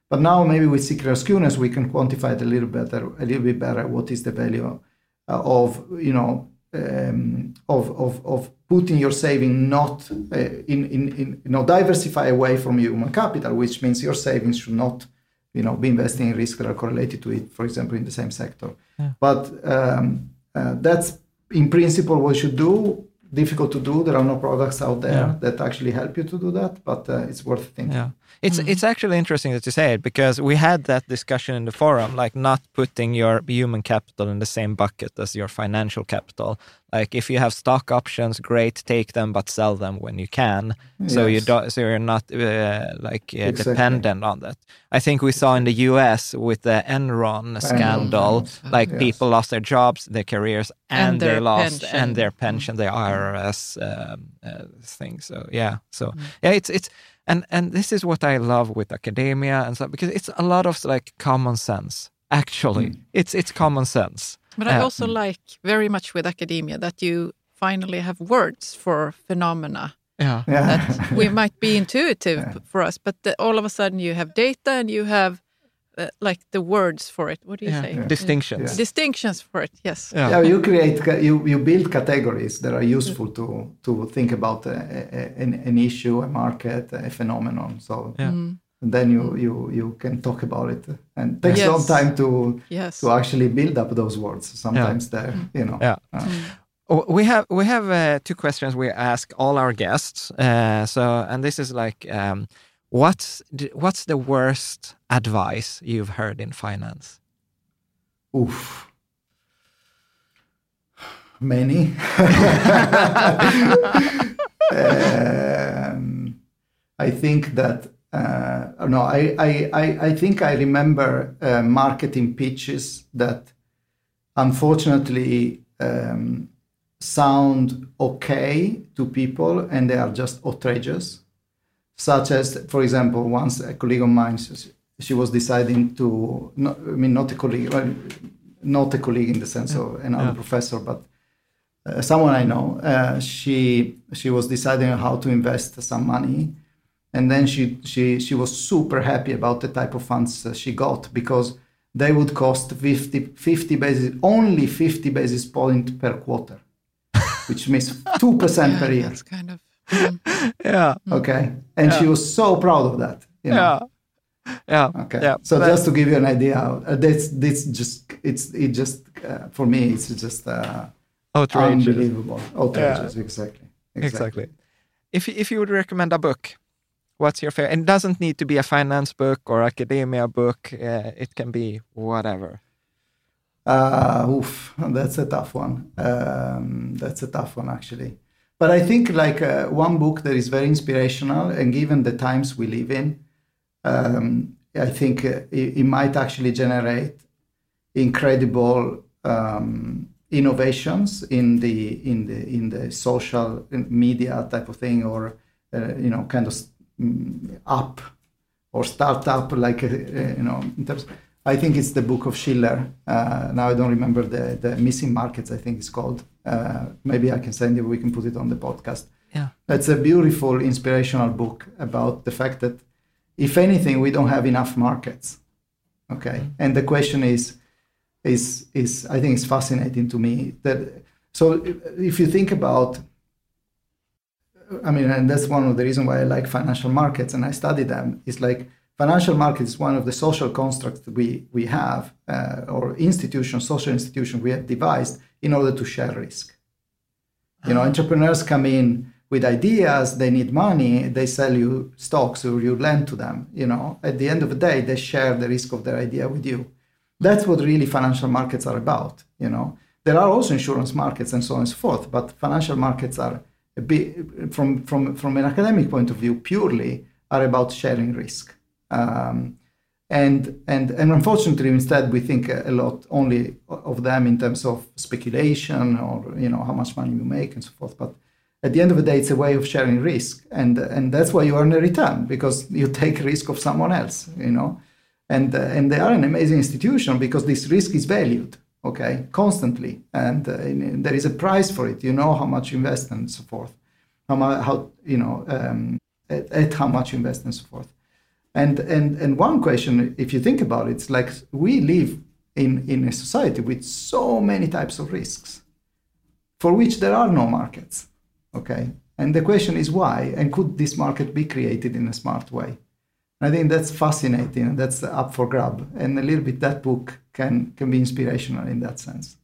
Speaker 3: But now maybe with cyclical skewness we can quantify it a little better, a little bit better. What is the value uh, of you know um, of, of of putting your saving not uh, in, in in you know diversify away from human capital, which means your savings should not you know be investing in risks that are correlated to it, for example, in the same sector. Yeah. But um, uh, that's in principle what you should do difficult to do. There are no products out there yeah. that actually help you to do that but uh, it's worth thinking.
Speaker 1: Yeah it's mm. it's actually interesting that you say it because we had that discussion in the forum like not putting your human capital in the same bucket as your financial capital Like if you have stock options, great, take them, but sell them when you can. So you don't, so you're not uh, like uh,
Speaker 3: Exactly.
Speaker 1: dependent on that. I think we saw in the U.S. with the Enron scandal, like
Speaker 3: Yes.
Speaker 1: people lost their jobs, their careers, and,
Speaker 2: And
Speaker 1: they
Speaker 2: their
Speaker 1: lost
Speaker 2: pension.
Speaker 1: and their pension, the IRS um, uh, thing. So yeah, so yeah, it's it's and and this is what I love with academia and stuff because it's a lot of like common sense. Actually, mm. it's it's common sense.
Speaker 2: But I
Speaker 1: Yeah.
Speaker 2: also mm. like very much with academia that you finally have words for phenomena
Speaker 1: Yeah.
Speaker 3: Yeah.
Speaker 2: that we might be intuitive for us, but the, all of a sudden you have data and you have uh, like the words for it. What do you
Speaker 1: Yeah.
Speaker 2: say?
Speaker 1: Distinctions.
Speaker 2: Distinctions for it. Yes.
Speaker 1: Yeah.
Speaker 3: yeah, you create, you, you build categories that are useful to, to think about a, a, an, an issue, a market, a phenomenon. So
Speaker 1: Yeah.
Speaker 3: and then you, you, you can talk about it. And it takes a long time to,
Speaker 2: Yes.
Speaker 3: to actually build up those words. Sometimes they're, you know.
Speaker 1: Yeah.
Speaker 3: uh,
Speaker 1: We have we have uh, two questions we ask all our guests. Uh, so, and this is like, um, what's what's the worst advice you've heard in finance?
Speaker 3: Oof. Many. um, I think that uh, no, I, I, I, I think I remember uh, marketing pitches that unfortunately um, sound okay to people and they are just outrageous. Such as, for example, once a colleague of mine, she- was deciding to, not, I mean, not a colleague, well, not a colleague in the sense of another professor, but uh, someone I know. Uh, she she was deciding how to invest some money, and then she she she was super happy about the type of funds uh, she got because they would cost 50, 50 basis only 50 basis point per quarter, which means two percent per year.
Speaker 2: That's kind of.
Speaker 1: Yeah,
Speaker 3: Okay, and she was so proud of that. You know?
Speaker 1: yeah, yeah.
Speaker 3: Okay.
Speaker 1: Yeah.
Speaker 3: So
Speaker 1: But-
Speaker 3: just to give you an idea, uh, that's this just it's it just uh, for me it's just uh,
Speaker 1: outrageous.
Speaker 3: unbelievable, outrageous. Exactly.
Speaker 1: Exactly. If if you would recommend a book, what's your favorite? And it doesn't need to be a finance book or academia book. Uh, it can be whatever.
Speaker 3: Uh, oof, that's a tough one. Um, that's a tough one actually. But I think like uh, one book that is very inspirational, and given the times we live in, um, I think uh, it, it might actually generate incredible um, innovations in the in the in the social media type of thing, or uh, you know, kind of mm, app or startup, like uh, uh, you know, in terms. I think it's the book of Shiller. Uh, now I don't remember the the missing markets. I think it's called. Uh, maybe I can send you. We can put it on the podcast.
Speaker 1: Yeah.
Speaker 3: It's a beautiful, inspirational book about the fact that, if anything, we don't have enough markets. Okay, and the question is, is is I think it's fascinating to me that. So if you think about I mean, and that's one of the reasons why I like financial markets and I study them. Is like financial markets is one of the social constructs we we have, uh, or institutions, social institutions we have devised in order to share risk. You know, entrepreneurs come in with ideas, they need money, they sell you stocks or you lend to them. You know, at the end of the day, they share the risk of their idea with you. That's what really financial markets are about. You know, there are also insurance markets and so on and so forth, but financial markets are a bit, from from from an academic point of view, purely are about sharing risk. Um, and and and unfortunately, instead, we think a lot only of them in terms of speculation or you know how much money you make and so forth. But at the end of the day, it's a way of sharing risk, and and that's why you earn a return because you take risk of someone else. You know, and uh, and they are an amazing institution because this risk is valued okay constantly. And, uh, and there is a price for it. You know how much you invest and so forth. How much how you know um, at, at how much you invest and so forth and and and one question if you think about it it's like we live in in a society with so many types of risks for which there are no markets okay and the question is why and could this market be created in a smart way I think that's fascinating. And that's up for grab, and a little bit that book can can be inspirational in that sense.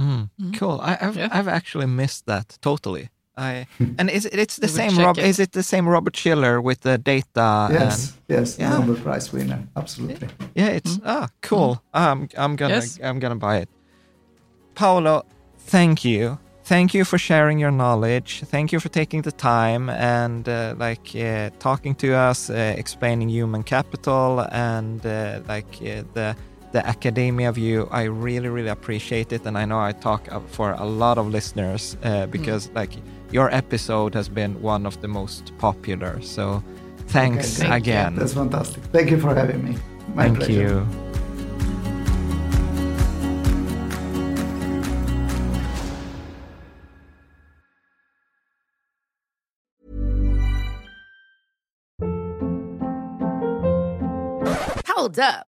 Speaker 1: Mm, Cool. I, I've
Speaker 2: Yeah.
Speaker 1: I've actually missed that totally. I and is it, it's the same
Speaker 2: check
Speaker 1: Rob?
Speaker 2: it.
Speaker 1: Is it the same Robert Shiller with the data?
Speaker 3: yes, yes,
Speaker 1: yeah.
Speaker 3: Nobel Prize winner, absolutely.
Speaker 1: Yeah, it's ah cool. Um, I'm gonna
Speaker 2: Yes.
Speaker 1: I'm gonna buy it. Paolo, thank you thank you for sharing your knowledge. Thank you for taking the time and uh, like uh, talking to us, uh, explaining human capital and uh, like uh, the the academia view. I really, really appreciate it, and I know I talk for a lot of listeners uh, because mm. like your episode has been one of the most popular. So thanks okay, again.
Speaker 3: You. That's fantastic. Thank you for having me. My
Speaker 1: thank
Speaker 3: pleasure.
Speaker 1: you.
Speaker 4: Hold up.